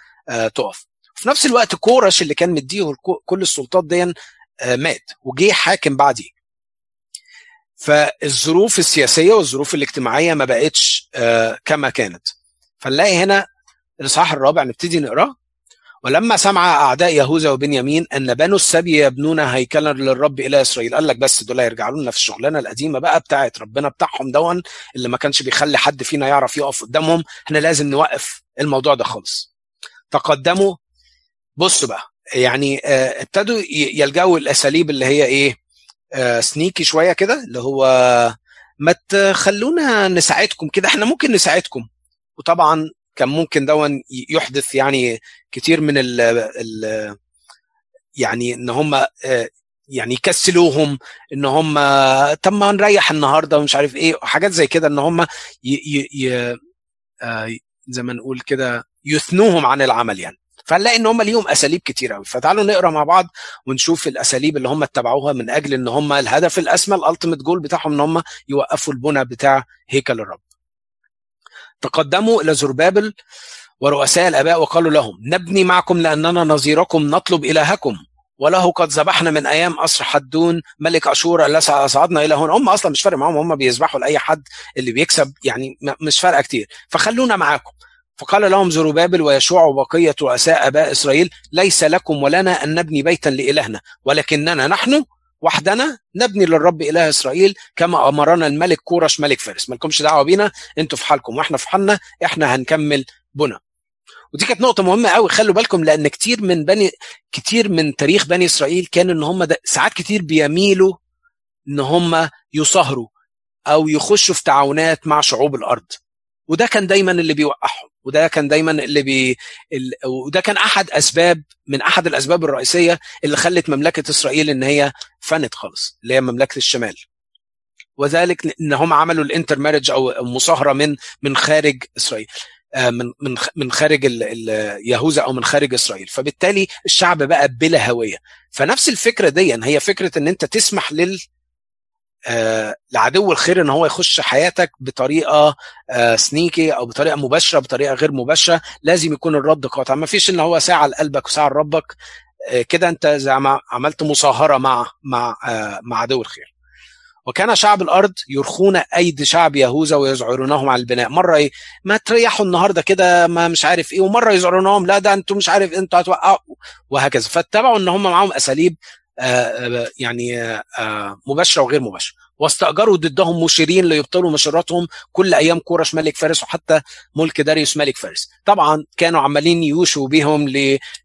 Speaker 1: تقف. في نفس الوقت كورش اللي كان مديه كل السلطات دي مات وجه حاكم بعديه. فالظروف السياسية والظروف الاجتماعية ما بقتش كما كانت. فنلاقي هنا الإصحاح الرابع نبتدي نقراه ولما سمع أعداء يهوذا وبنيامين أن بنو السبي يبنون هيكلا للرب إلى إسرائيل قال لك بس دول هيرجعوا لنا في الشغلانة القديمة بقى بتاعت ربنا بتاعهم دون اللي ما كانش بيخلي حد فينا يعرف يقف قدامهم. إحنا لازم نوقف الموضوع ده خالص. تقدموا. بصوا بقى يعني آه ابتدوا يلجأوا الأساليب اللي هي إيه سنيكي شوية كده اللي هو ما تخلونا نساعدكم كده. إحنا ممكن نساعدكم وطبعا كان ممكن دون يحدث يعني كتير من ال ال يعني إن هم يعني يكسلوهم إن هم طب ما نريح النهارده ومش عارف إيه حاجات زي كده إن هم ي ي ي زي ما نقول كده يثنوهم عن العمل يعني. فنلاقي إن هم ليهم أساليب كتير قوي فتعالوا نقرأ مع بعض ونشوف الأساليب اللي هم اتبعوها من أجل إن هم الهدف الأسمى الألتيميت جول بتاعهم إن هم يوقفوا البنى بتاع هيكل الرب. تقدموا إلى زربابل ورؤساء الآباء وقالوا لهم نبني معكم لأننا نظيركم نطلب إلهكم. وله قد ذبحنا من أيام اسر حدون ملك أشور الذي اصعدنا إلى هنا. هم أصلا مش فارق معاهم هم بيذبحوا لأي حد اللي بيكسب يعني مش فارقة كتير. فخلونا معاكم. فقال لهم زروبابل ويشوع وبقية رؤساء أباء إسرائيل ليس لكم ولنا أن نبني بيتا لإلهنا ولكننا نحن وحدنا نبني للرب إله إسرائيل كما أمرنا الملك كورش ملك فارس. مالكمش دعوة بينا أنتوا في حالكم وإحنا في حالنا إحنا هنكمل بنا. ودي كانت نقطة مهمة قوي خلوا بالكم لأن كتير من بني كتير من تاريخ بني إسرائيل كان إن هم ساعات كتير بيميلوا إن هم يصاهروا أو يخشوا في تعاونات مع شعوب الأرض. وده كان دايما اللي بيوقعهم. وده كان دايما اللي بي ال... وده كان أحد أسباب من أحد الأسباب الرئيسية اللي خلت مملكة إسرائيل إن هي فنت خالص اللي هي مملكة الشمال. وذلك إن هم عملوا ال intermarriage أو مصاهره من من خارج إسرائيل من من من خارج يهوذا أو من خارج إسرائيل. فبالتالي الشعب بقى بلا هوية. فنفس الفكرة دي هي فكرة إن أنت تسمح لل آه لعدو الخير إن هو يخش حياتك بطريقة آه سنيكي أو بطريقة مباشرة بطريقة غير مباشرة لازم يكون الرد قاطع. ما فيش إن هو ساعة لقلبك وساعة لربك آه كده أنت زي ما عملت مصاهرة مع مع مع عدو الخير. وكان شعب الأرض يرخون أيدي شعب يهوذا ويزعرونهم على البناء. مرة إيه ما تريحوا النهارده كده ما مش عارف إيه ومرة يزعرونهم لا ده أنتوا مش عارف أنتوا هتوقعوا وهكذا. فاتبعوا إن هم معاهم أساليب آه يعني آه مباشرة وغير مباشرة. واستأجروا ضدهم مشيرين ليبطلوا مشيراتهم كل أيام كورش ملك فارس وحتى ملك داريوس ملك فارس. طبعا كانوا عمالين يوشوا بيهم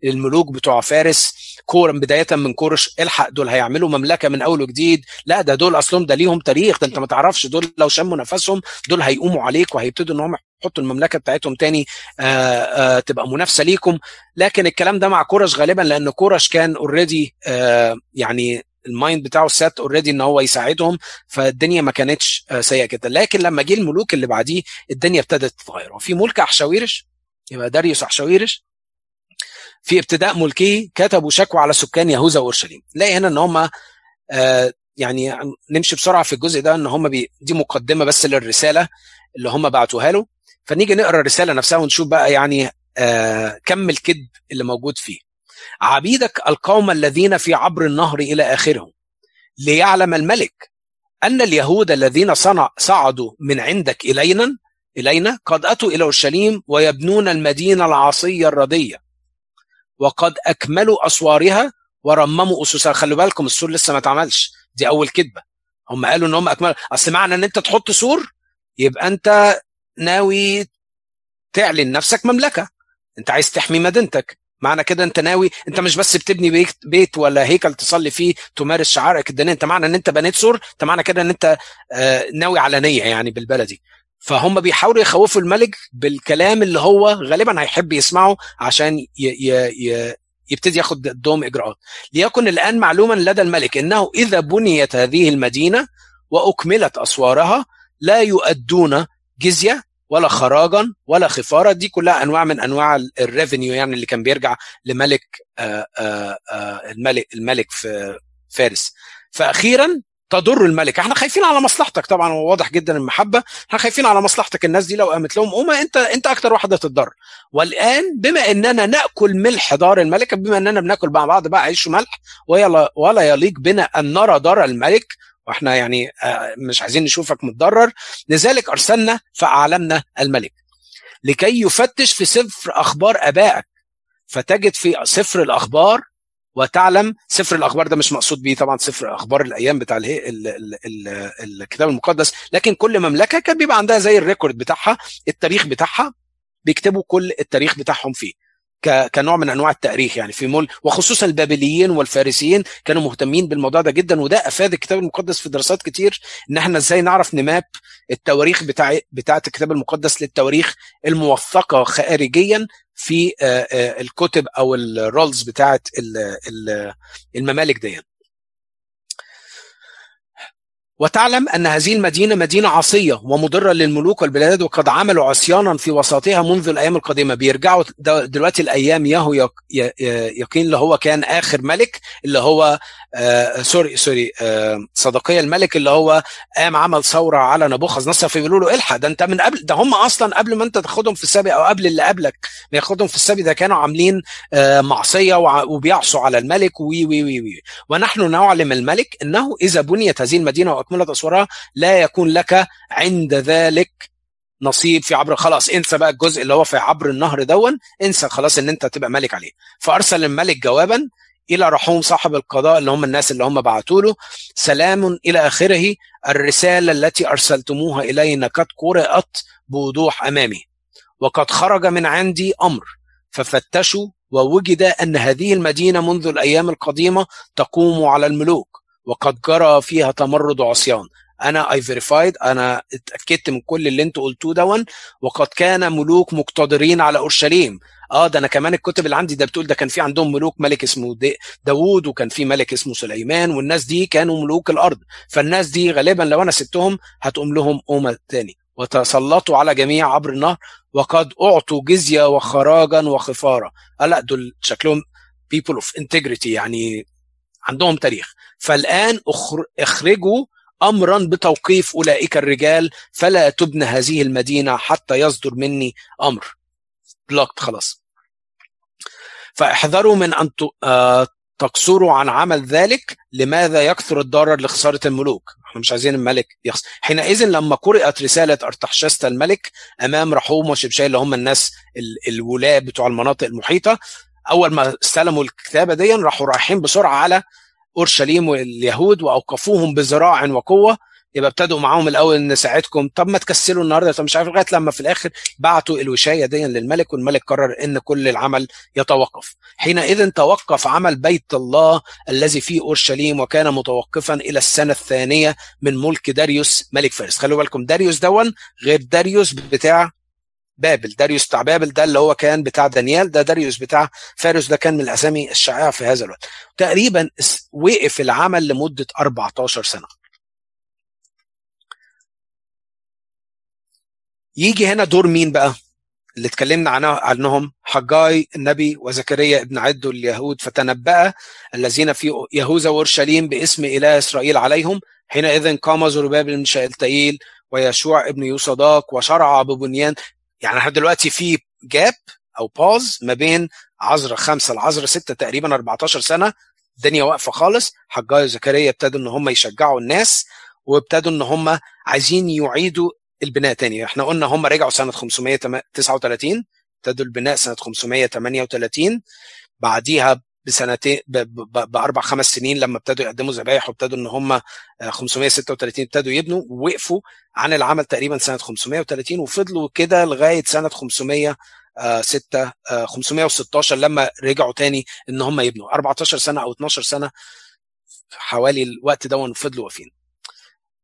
Speaker 1: للملوك بتوع فارس. كورم بداية من كورش الحق. دول هيعملوا مملكة من أول وجديد. لا ده دول أصلهم ده ليهم تاريخ. ده أنت ما تعرفش. دول لو شموا نفسهم دول هيقوموا عليك وهيبتدوا إن هم يحطوا المملكة بتاعتهم تاني آآ آآ تبقى منافسة ليكم. لكن الكلام ده مع كورش غالبا لأن كورش كان already يعني ال mind بتاعه set already إن هو يساعدهم. فالدنيا ما كانتش سيئة كده لكن لما جه الملوك اللي بعديه الدنيا ابتدت تتغير. وفي ملك أحشاويرش؟ يبقى داريوس أحشاويرش؟ في ابتداء ملكه كتبوا شكوى على سكان يهوذا وأورشليم. نلاقي هنا إن هم آه يعني نمشي بسرعة في الجزء ده إن هم بي دي مقدمة بس للرسالة اللي هم بعتوها له. فنيجي نقرأ الرسالة نفسها ونشوف بقى يعني آه كم الكذب اللي موجود فيه. عبيدك القوم الذين في عبر النهر إلى آخرهم. ليعلم الملك أن اليهود الذين صنع صعدوا من عندك إلينا إلينا قد أتوا إلى أورشليم ويبنون المدينة العاصية الرديه وقد أكملوا أسوارها ورمموا اسسها خلوا بالكم السور لسه ما اتعملش. دي أول كذبه هم قالوا إن هم أكملوا. أصل معنى إن أنت تحط سور يبقى أنت ناوي تعلن نفسك مملكة. أنت عايز تحمي مدينتك. معنى كده أنت ناوي أنت مش بس بتبني بيت, بيت ولا هيكل تصلي فيه تمارس شعائرك الدينية. أنت معنى إن أنت بنيت سور أنت معنى كده إن أنت آه ناوي على نيه يعني بالبلدي. فهم بيحاولوا يخوفوا الملك بالكلام اللي هو غالبا هيحب يسمعه عشان ي ي ي يبتدي ياخد ضدهم إجراءات. ليكن الآن معلوما لدى الملك إنه إذا بنيت هذه المدينة وأكملت أسوارها لا يؤدون جزية ولا خراجا ولا خفارة. دي كلها أنواع من أنواع الريفينيو يعني اللي كان بيرجع لملك آآ آآ الملك الملك في فارس. فاخيرا تضر الملك. إحنا خايفين على مصلحتك طبعا هو واضح جدا المحبة. إحنا خايفين على مصلحتك الناس دي لو قامت لهم. قومه انت انت أكتر واحد هتتضرر والآن بما إننا نأكل ملح دار الملك بما إننا بناكل مع بعض بقى عيش وملح ولا ولا يليق بنا أن نرى دار الملك. وإحنا يعني مش عايزين نشوفك متضرر. لذلك أرسلنا فأعلمنا الملك. لكي يفتش في سفر أخبار آبائك. فتجد في سفر الأخبار وتعلم سفر الأخبار ده مش مقصود بيه طبعا سفر أخبار الأيام بتاع اله ال ال ال الكتاب المقدس. لكن كل مملكة كان بيبقى عندها زي الريكورد بتاعها التاريخ بتاعها بيكتبوا كل التاريخ بتاعهم فيه كنوع من أنواع التأريخ يعني. في مول وخصوصا البابليين والفارسيين كانوا مهتمين بالموضوع ده جدا وده أفاد الكتاب المقدس في دراسات كتير إن إحنا إزاي نعرف نماب التواريخ بتاع بتاعة الكتاب المقدس للتواريخ الموثقة خارجيا في الكتب أو الرولز بتاعه الممالك دي وتعلم أن هذه المدينة مدينة عاصية ومضرة للملوك والبلاد وقد عملوا عصيانا في وسطها منذ الأيام القديمة. بيرجعوا دلوقتي الأيام يهوياقين اللي هو كان آخر ملك اللي هو آه sorry sorry آه صدقية الملك اللي هو قام عمل ثورة على نبوخذ نصر فبيقولوا له الحق ده أنت من قبل ده هم أصلا قبل ما أنت تاخدهم في السبي أو قبل اللي قبلك ما ياخدهم في السبي ده كانوا عاملين آه معصية وبيعصوا على الملك وي وي وي وي. ونحن نعلم الملك إنه إذا بنيت هذه المدينة واكملت اسوارها لا يكون لك عند ذلك نصيب في عبر خلاص انسى بقى الجزء اللي هو في عبر النهر دون انسى خلاص ان انت تبقى ملك عليه. فأرسل الملك جوابا إلى رحوم صاحب القضاء اللي هم الناس اللي هم بعتوا له سلام إلى آخره الرسالة التي أرسلتموها إلينا قد قرأت بوضوح أمامي. وقد خرج من عندي أمر ففتشوا ووجد أن هذه المدينة منذ الأيام القديمة تقوم على الملوك. وقد جرى فيها تمرد وعصيان. أنا I verified أنا اتأكدت من كل اللي أنتوا قلتوه دون وقد كان ملوك مقتدرين على أورشليم. آه ده أنا كمان الكتب اللي عندي ده بتقول ده كان في عندهم ملوك ملك اسمه داوود وكان في ملك اسمه سليمان والناس دي كانوا ملوك الأرض. فالناس دي غالبا لو أنا سبتهم هتقوم لهم أمة تاني. وتسلطوا على جميع عبر النهر وقد أعطوا جزية وخراجا وخفارة. آه لا دول شكلهم people of integrity يعني عندهم تاريخ. فالآن اخرجوا امرا بتوقيف أولئك الرجال فلا تبنى هذه المدينة حتى يصدر مني أمر. بلوكت خلاص. فاحذروا من أن تقصروا عن عمل ذلك. لماذا يكثر الضرر لخسارة الملوك؟ إحنا مش عايزين الملك يخسر حينئذ لما قرأت رسالة أرتحشست الملك أمام رحوم وشبشاي اللي هم الناس الولاة بتوع المناطق المحيطة أول ما استلموا الكتابة دي راحوا رايحين بسرعة على أورشليم واليهود وأوقفوهم بذراع وقوة. يبقى ابتدوا معاهم الأول نساعدكم طب ما تكسلوا النهارده. طب مش عارف لغاية لما في الآخر بعتوا الوشاية دي للملك والملك قرر إن كل العمل يتوقف. حينئذ توقف عمل بيت الله الذي في أورشليم وكان متوقفا إلى السنة الثانية من ملك داريوس ملك فارس. خلوا بالكم داريوس دون غير داريوس بتاع بابل داريوس بتاع بابل ده اللي هو كان بتاع دانيال ده داريوس بتاع فارس ده كان من الأسامي الشائعة في هذا الوقت. تقريبا وقف العمل لمدة 14 سنة. يجي هنا دور مين بقى؟ اللي اتكلمنا عنه عنهم حجاي النبي وزكريا ابن عدو اليهود. فتنبأ الذين في يهوذا وأورشليم باسم إله إسرائيل عليهم. حينئذ قام زربابل بن شالتيل ويشوع ابن يوصداق وشرع ببنيان. يعني إحنا دلوقتي في جاب أو باز ما بين عذراء خمسة لعذراء ستة تقريبا 14 سنة. الدنيا واقفة خالص. حجاي وزكريا ابتدوا إن هم يشجعوا الناس وابتدوا إن هم عايزين يعيدوا البناء تاني. إحنا قلنا هم رجعوا سنة 539 ابتدوا البناء سنة 538 بعديها بسنتين بأربع خمس سنين لما ابتدوا يقدموا ذبايح وابتدوا إن هم 536 ابتدوا يبنوا ووقفوا عن العمل تقريبا سنة 530 وفضلوا كده لغاية سنة 500 6 516 لما رجعوا تاني إن هم يبنوا. 14 سنة أو 12 سنة حوالي الوقت ده فضلوا واقفين.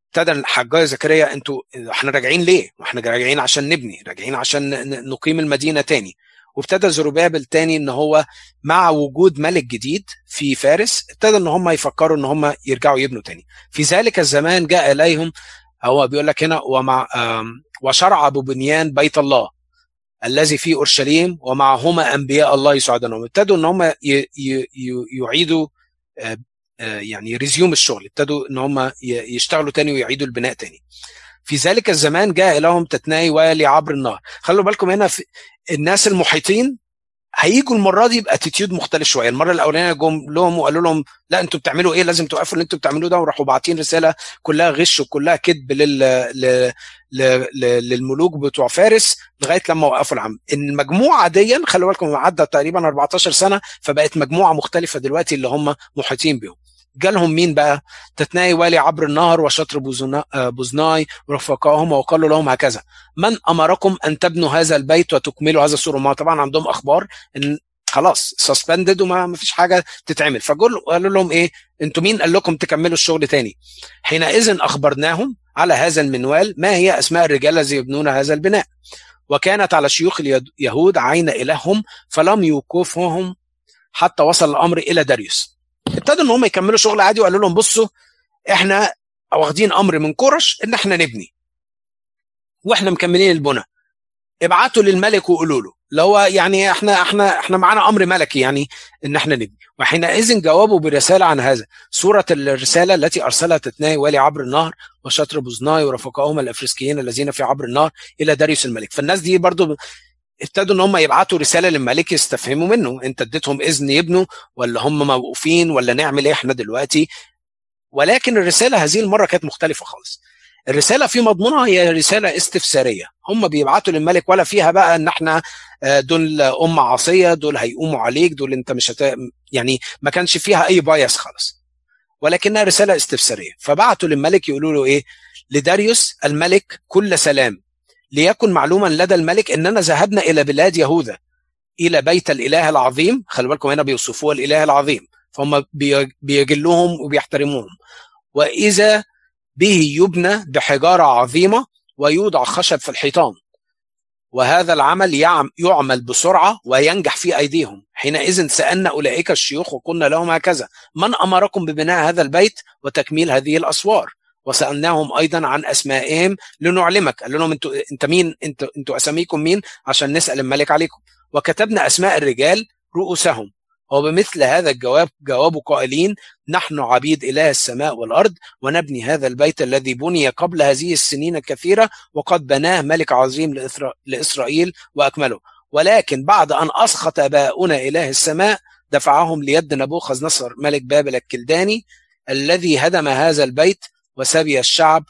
Speaker 1: ابتدى الحجاج زكريا أنتوا إحنا راجعين ليه؟ إحنا راجعين عشان نبني راجعين عشان نقيم المدينة تاني. وابتدى زروبابل تاني إن هو مع وجود ملك جديد في فارس ابتدى إن هم يفكروا إن هم يرجعوا يبنوا تاني. في ذلك الزمان جاء إليهم هو بيقول لك هنا ومع وشرع ببنيان بيت الله الذي في أورشليم ومعهما أنبياء الله يساعدونهم ابتدوا إن هم يعيدوا يعني ريزيوم الشغل. ابتدوا إن هم يشتغلوا تاني ويعيدوا البناء تاني. في ذلك الزمان جاء لهم تتناي والي عبر النهر. خلوا بالكم هنا في الناس المحيطين هيجوا المرة دي باتيتيود مختلف شوية. المرة الأولانية جم لهم وقالوا لهم لا أنتوا بتعملوا إيه؟ لازم توقفوا اللي أنتوا بتعملوه ده. وراحوا باعتين رسالة كلها غش وكلها كذب لل... للملوك بتوع فارس لغاية لما وقفوا العمل المجموعة دي خلوا بالكم عدى تقريبا 14 سنة فبقت مجموعة مختلفة دلوقتي اللي هم محيطين بيهم. جالهم مين بقى؟ تتناي والي عبر النهر وشطر بوزناي ورفقائهم وقالوا لهم هكذا. من أمركم أن تبنوا هذا البيت وتكملوا هذا السور؟ ما طبعا عندهم أخبار إن خلاص سسبندد وما فيش حاجة تتعمل. فقالوا لهم إيه؟ أنتوا مين؟ قال لكم تكملوا الشغل تاني. حينئذ أخبرناهم على هذا المنوال ما هي أسماء الرجال الذين يبنون هذا البناء. وكانت على شيوخ اليهود عين إلههم فلم يوقفهم حتى وصل الأمر إلى داريوس. ابتدوا إن هم يكملوا شغل عادي وقالوا لهم بصوا إحنا واخدين أمر من كورش إن إحنا نبني. وإحنا مكملين البنى. ابعتوا للملك وقولوا له. اللي هو يعني إحنا إحنا إحنا معانا أمر ملكي يعني إن إحنا نبني. وحينئذ جاوبوا برسالة عن هذا. صورة الرسالة التي ارسلها تتناي والي عبر النهر وشتر بوزناي ورفقائهم الأفرسكيين الذين في عبر النهر إلى داريوس الملك. فالناس دي برضو ابتدوا إن هم يبعتوا رسالة للملك يستفهموا منه. أنت اديتهم إذن يبنوا ولا هم موقوفين ولا نعمل إيه إحنا دلوقتي؟ ولكن الرسالة هذه المرة كانت مختلفة خالص. الرسالة في مضمونها هي رسالة استفسارية. هم بيبعتوا للملك ولا فيها بقى إن إحنا دول امه عاصية دول هيقوموا عليك دول أنت مش هت... يعني ما كانش فيها أي بايس خالص. ولكنها رسالة استفسارية. فبعتوا للملك يقولوا له إيه؟ لداريوس الملك كل سلام. ليكن معلوما لدى الملك إننا ذهبنا إلى بلاد يهوذا إلى بيت الإله العظيم. خلي بالكم هنا بيوصفوه الإله العظيم فهم بيجلوهم وبيحترموهم. وإذا به يبنى بحجارة عظيمة ويوضع خشب في الحيطان. وهذا العمل يعمل بسرعة وينجح في أيديهم. حينئذ سألنا أولئك الشيوخ وقلنا لهم هكذا من أمركم ببناء هذا البيت وتكميل هذه الأسوار؟ وسألناهم أيضا عن أسمائهم لنعلمك. قال لهم أنتوا أنت مين؟ أنتوا أنتوا أساميكم مين؟ عشان نسأل الملك عليكم. وكتبنا أسماء الرجال رؤوسهم. وبمثل هذا الجواب جوابوا قائلين نحن عبيد إله السماء والأرض ونبني هذا البيت الذي بني قبل هذه السنين الكثيرة وقد بناه ملك عظيم لإسرائيل وأكمله. ولكن بعد أن أسخط آباؤنا إله السماء دفعهم ليد نبوخذ نصر ملك بابل الكلداني الذي هدم هذا البيت وسبي الشعب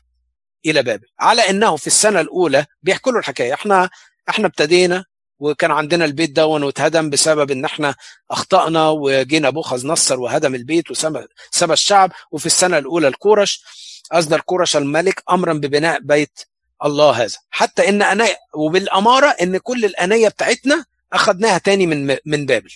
Speaker 1: إلى بابل على أنه في السنة الأولى بيحكوا له الحكاية. إحنا إحنا ابتدينا وكان عندنا البيت ده واتهدم بسبب إن إحنا أخطأنا وجينا بوخذ نصر وهدم البيت وسبى الشعب. وفي السنة الأولى الكورش اصدر كورش الملك أمرا ببناء بيت الله هذا. حتى إن أنا وبالأمارة إن كل الأنية بتاعتنا أخذناها تاني من من بابل.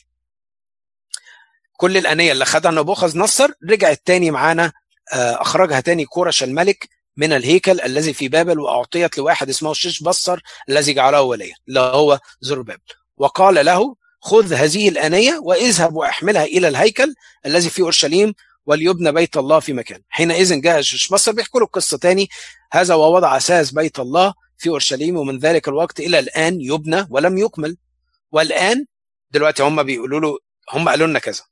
Speaker 1: كل الأنية اللي خدها نبوخذ نصر رجعت تاني معانا أخرجها تاني كورش الملك من الهيكل الذي في بابل وأعطيت لواحد اسمه شيش بصر الذي جعله وليا اللي هو زربابل وقال له خذ هذه الآنية واذهب واحملها إلى الهيكل الذي في أورشليم وليبنى بيت الله في مكان حينئذ جاء شيش بصر بيحكوا له القصة تاني هذا ووضع أساس بيت الله في أورشليم ومن ذلك الوقت إلى الآن يبنى ولم يكمل. والآن دلوقتي هم بيقولوا له هم قالوا لنا كذا.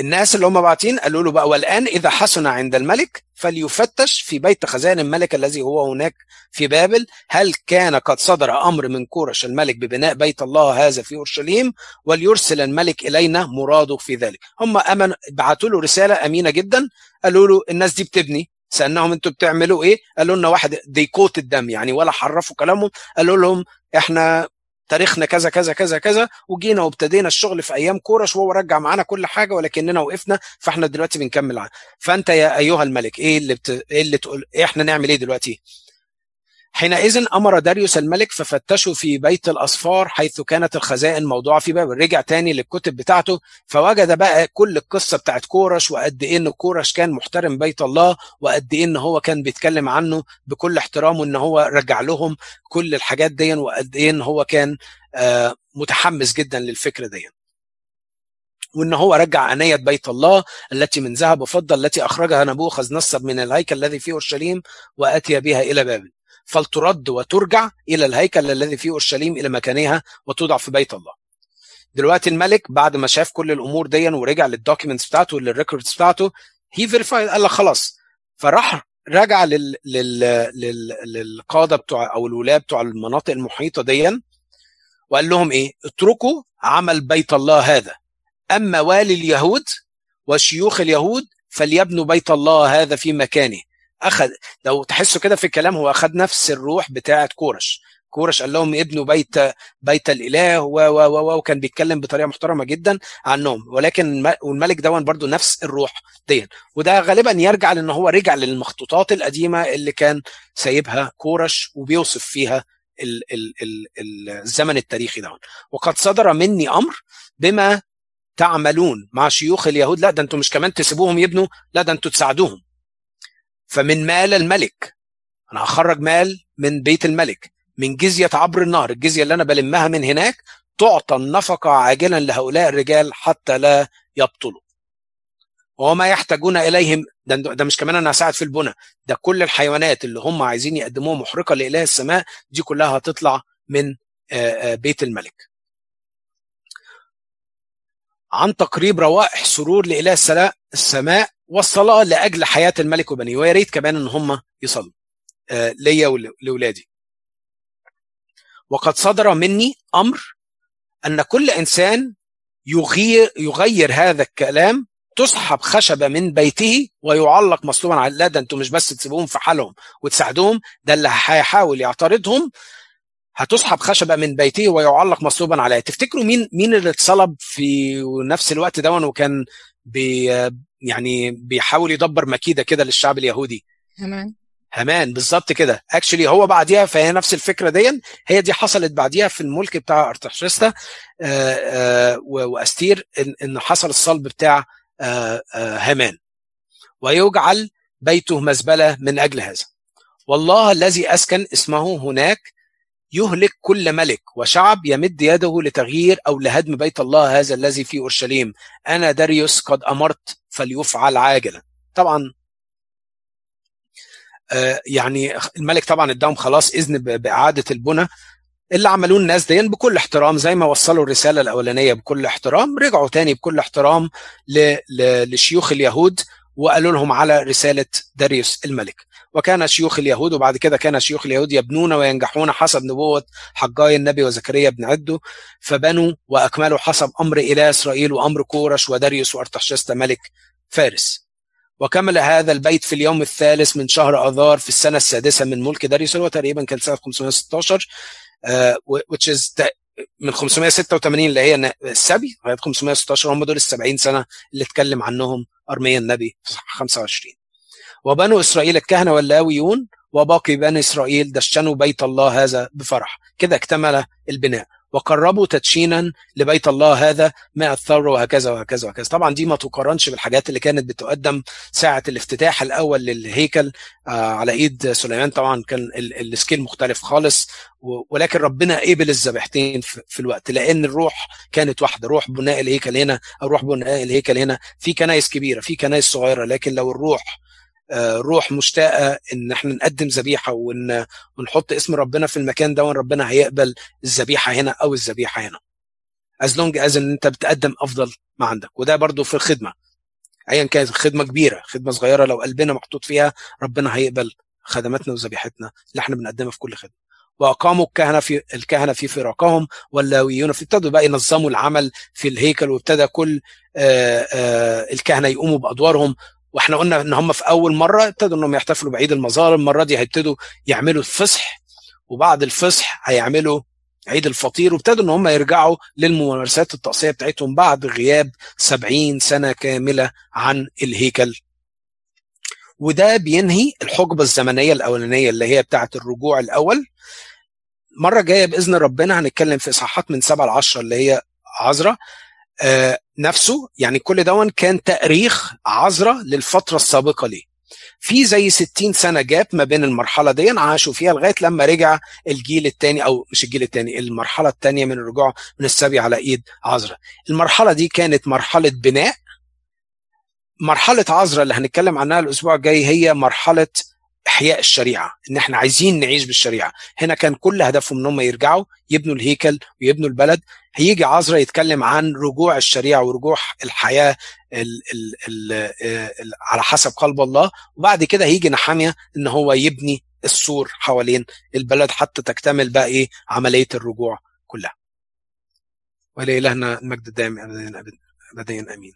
Speaker 1: الناس اللي هم باعتين قالوا له بقى والآن إذا حسن عند الملك فليفتش في بيت خزائن الملك الذي هو هناك في بابل. هل كان قد صدر أمر من كورش الملك ببناء بيت الله هذا في أورشليم؟ وليرسل الملك إلينا مراده في ذلك. هم امن بعتوا له رسالة أمينة جدا قالوا له الناس دي بتبني. سألناهم أنتوا بتعملوا إيه؟ قالوا لنا واحد they quoted them يعني ولا حرفوا كلامهم. قالوا لهم إحنا تاريخنا كذا كذا كذا كذا وجينا وابتدينا الشغل في أيام كورش وهو رجع معانا كل حاجة ولكننا وقفنا فإحنا دلوقتي بنكمل عنه. فأنت يا أيها الملك إيه اللي بت... إيه اللي تقول إيه إحنا نعمل إيه دلوقتي حينئذ أمر داريوس الملك ففتشوا في بيت الأصفار حيث كانت الخزائن موضوعة في بابل رجع تاني للكتب بتاعته فوجد بقى كل القصة بتاعت كورش وقد إيه إن كورش كان محترم بيت الله وقد إيه إن هو كان بيتكلم عنه بكل احترامه ان هو رجع لهم كل الحاجات دي وقد إيه إن هو كان آه متحمس جدا للفكره دي. وإن هو رجع آنية بيت الله التي من ذهب وفضة التي أخرجها نبوخذ نصر من الهيكل الذي في أورشليم وأتي بها إلى بابل فلترد وترجع إلى الهيكل الذي في أورشليم إلى مكانها وتوضع في بيت الله. دلوقتي الملك بعد ما شاف كل الأمور دي ورجع لل documents بتاعته لل records بتاعته he verified قال لك خلاص فراح رجع لل... لل... لل... للقادة بتوع أو الولاة بتوع المناطق المحيطة دي وقال لهم إيه؟ اتركوا عمل بيت الله هذا أما والي اليهود وشيوخ اليهود فليبنوا بيت الله هذا في مكانه أخذ لو تحسوا كده في الكلام هو أخذ نفس الروح بتاعه كورش. كورش قال لهم ابنوا بيت بيت الإله و و و وكان بيتكلم بطريقة محترمة جدا عنهم. ولكن والملك دون برضو نفس الروح دي وده غالبا يرجع لأن هو رجع للمخطوطات القديمة اللي كان سايبها كورش وبيوصف فيها ال ال ال الزمن التاريخي ده وقد صدر مني أمر بما تعملون مع شيوخ اليهود. لا ده أنتم مش كمان تسيبوهم يبنوا لا ده أنتم تساعدوهم. فمن مال الملك. أنا هخرج مال من بيت الملك. من جزية عبر النهر الجزية اللي أنا بلمها من هناك تعطى النفقة عاجلا لهؤلاء الرجال حتى لا يبطلوا. وما يحتاجون إليهم ده, ده مش كمان أنا هساعد في البنى ده كل الحيوانات اللي هم عايزين يقدموها محرقة لإله السماء دي كلها هتطلع من بيت الملك. عن تقريب روائح سرور لإله السماء والصلاة لأجل حياة الملك وبنيه ويا ريت كمان إن هم يصلوا آه ليا ولولادي وقد صدر مني أمر أن كل إنسان يغير يغير هذا الكلام تسحب خشبة من بيته ويعلق مصلوبا على لا ده أنتوا مش بس تسيبوهم في حالهم وتساعدوهم ده اللي هيحاول يعترضهم. هتسحب خشبة من بيته ويعلق مصلوبا عليه تفتكروا مين مين اللي اتصلب في نفس الوقت ده وكان يعني بيحاول يدبر مكيدة كده للشعب اليهودي.
Speaker 2: همان.
Speaker 1: همان بالظبط كده. اكشلي هو بعديها فهي نفس الفكرة دي هي دي حصلت بعديها في الملك بتاع ارتحشستا وأستير ان, إن حصل الصلب بتاع هامان ويجعل بيته مزبلة من أجل هذا. والله الذي أسكن اسمه هناك يهلك كل ملك وشعب يمد يده لتغيير أو لهدم بيت الله هذا الذي في أورشليم. أنا داريوس قد أمرت فليفعل عاجلا. طبعا يعني الملك طبعا اداهم خلاص إذن بإعادة البنى. اللي عملوه الناس دي بكل احترام زي ما وصلوا الرسالة الأولانية بكل احترام رجعوا تاني بكل احترام لشيوخ اليهود وقالوا لهم على رسالة داريوس الملك. وكان شيوخ اليهود وبعد كده كان شيوخ اليهود يبنون وينجحون حسب نبوة حجاي النبي وزكريا بن عدو فبنوا وأكملوا حسب أمر إله إسرائيل وأمر كورش وداريوس وأرتحشست ملك فارس. وكمل هذا البيت في اليوم الثالث من شهر آذار في السنة السادسة من ملك داريوس هو تقريبا كان سنة 516 uh, which is من 586 اللي هي السبي لغاية 516 هم دول ال 70 سنة اللي اتكلم عنهم أرميا النبي في 25 وبنو إسرائيل الكهنة واللاويون وباقي بني إسرائيل دشنوا بيت الله هذا بفرح. كده اكتمل البناء. وقربوا تدشينا لبيت الله هذا مع الثور وهكذا وهكذا وهكذا. طبعا دي ما تقارنش بالحاجات اللي كانت بتقدم ساعة الافتتاح الأول للهيكل آه على إيد سليمان. طبعا كان ال scale مختلف خالص ولكن ربنا قبل الذبيحتين في الوقت لأن الروح كانت واحدة. روح بناء الهيكل هنا أو روح بناء الهيكل هنا. في كنايس كبيرة في كنايس صغيرة لكن لو الروح روح مشتاقة إن إحنا نقدم ذبيحة ون... ونحط اسم ربنا في المكان ده ربنا هيقبل الذبيحة هنا أو الذبيحة هنا. as long as إن أنت بتقدم أفضل ما عندك. وده برضو في الخدمة. ايا كانت خدمة كبيرة خدمة صغيرة لو قلبنا محطوط فيها ربنا هيقبل خدماتنا وذبيحتنا اللي إحنا بنقدمها في كل خدمة. وأقاموا الكهنة في الكهنة في فراقهم واللاويون ابتدوا بقى ينظموا العمل في الهيكل وابتدى كل آآ آآ الكهنة يقوموا بأدوارهم وإحنا قلنا ان هم في اول مرة ابتدوا انهم يحتفلوا بعيد المظاهر المرة دي هيبتدوا يعملوا الفصح وبعد الفصح هيعملوا عيد الفطير وابتدوا ان هم يرجعوا للممارسات الطقسيه بتاعتهم بعد غياب 70 سنة كاملة عن الهيكل. وده بينهي الحقبة الزمنية الأولانية اللي هي بتاعة الرجوع الأول. مرة جاية بإذن ربنا هنتكلم في إصحاحات من 7 ل 10 اللي هي عذراء نفسه يعني كل دون كان تأريخ عذراء للفترة السابقة ليه. في زي 60 سنة جاب ما بين المرحلة دي عاشوا فيها لغاية لما رجع الجيل الثاني أو مش الجيل الثاني المرحلة الثانية من الرجوع من السبي على إيد عذراء المرحلة دي كانت مرحلة بناء. مرحلة عذراء اللي هنتكلم عنها الأسبوع الجاي هي مرحلة إحياء الشريعة إن إحنا عايزين نعيش بالشريعة. هنا كان كل هدفهم إن هم يرجعوا يبنوا الهيكل ويبنوا البلد. هيجي عذرا يتكلم عن رجوع الشريعة ورجوع الحياة ال ال ال ال على حسب قلب الله. وبعد كده هيجي نحامية إن هو يبني السور حوالين البلد حتى تكتمل بقى إيه؟ عملية الرجوع كلها. ولإلهنا المجد الدائم ابدا ابدا أمين.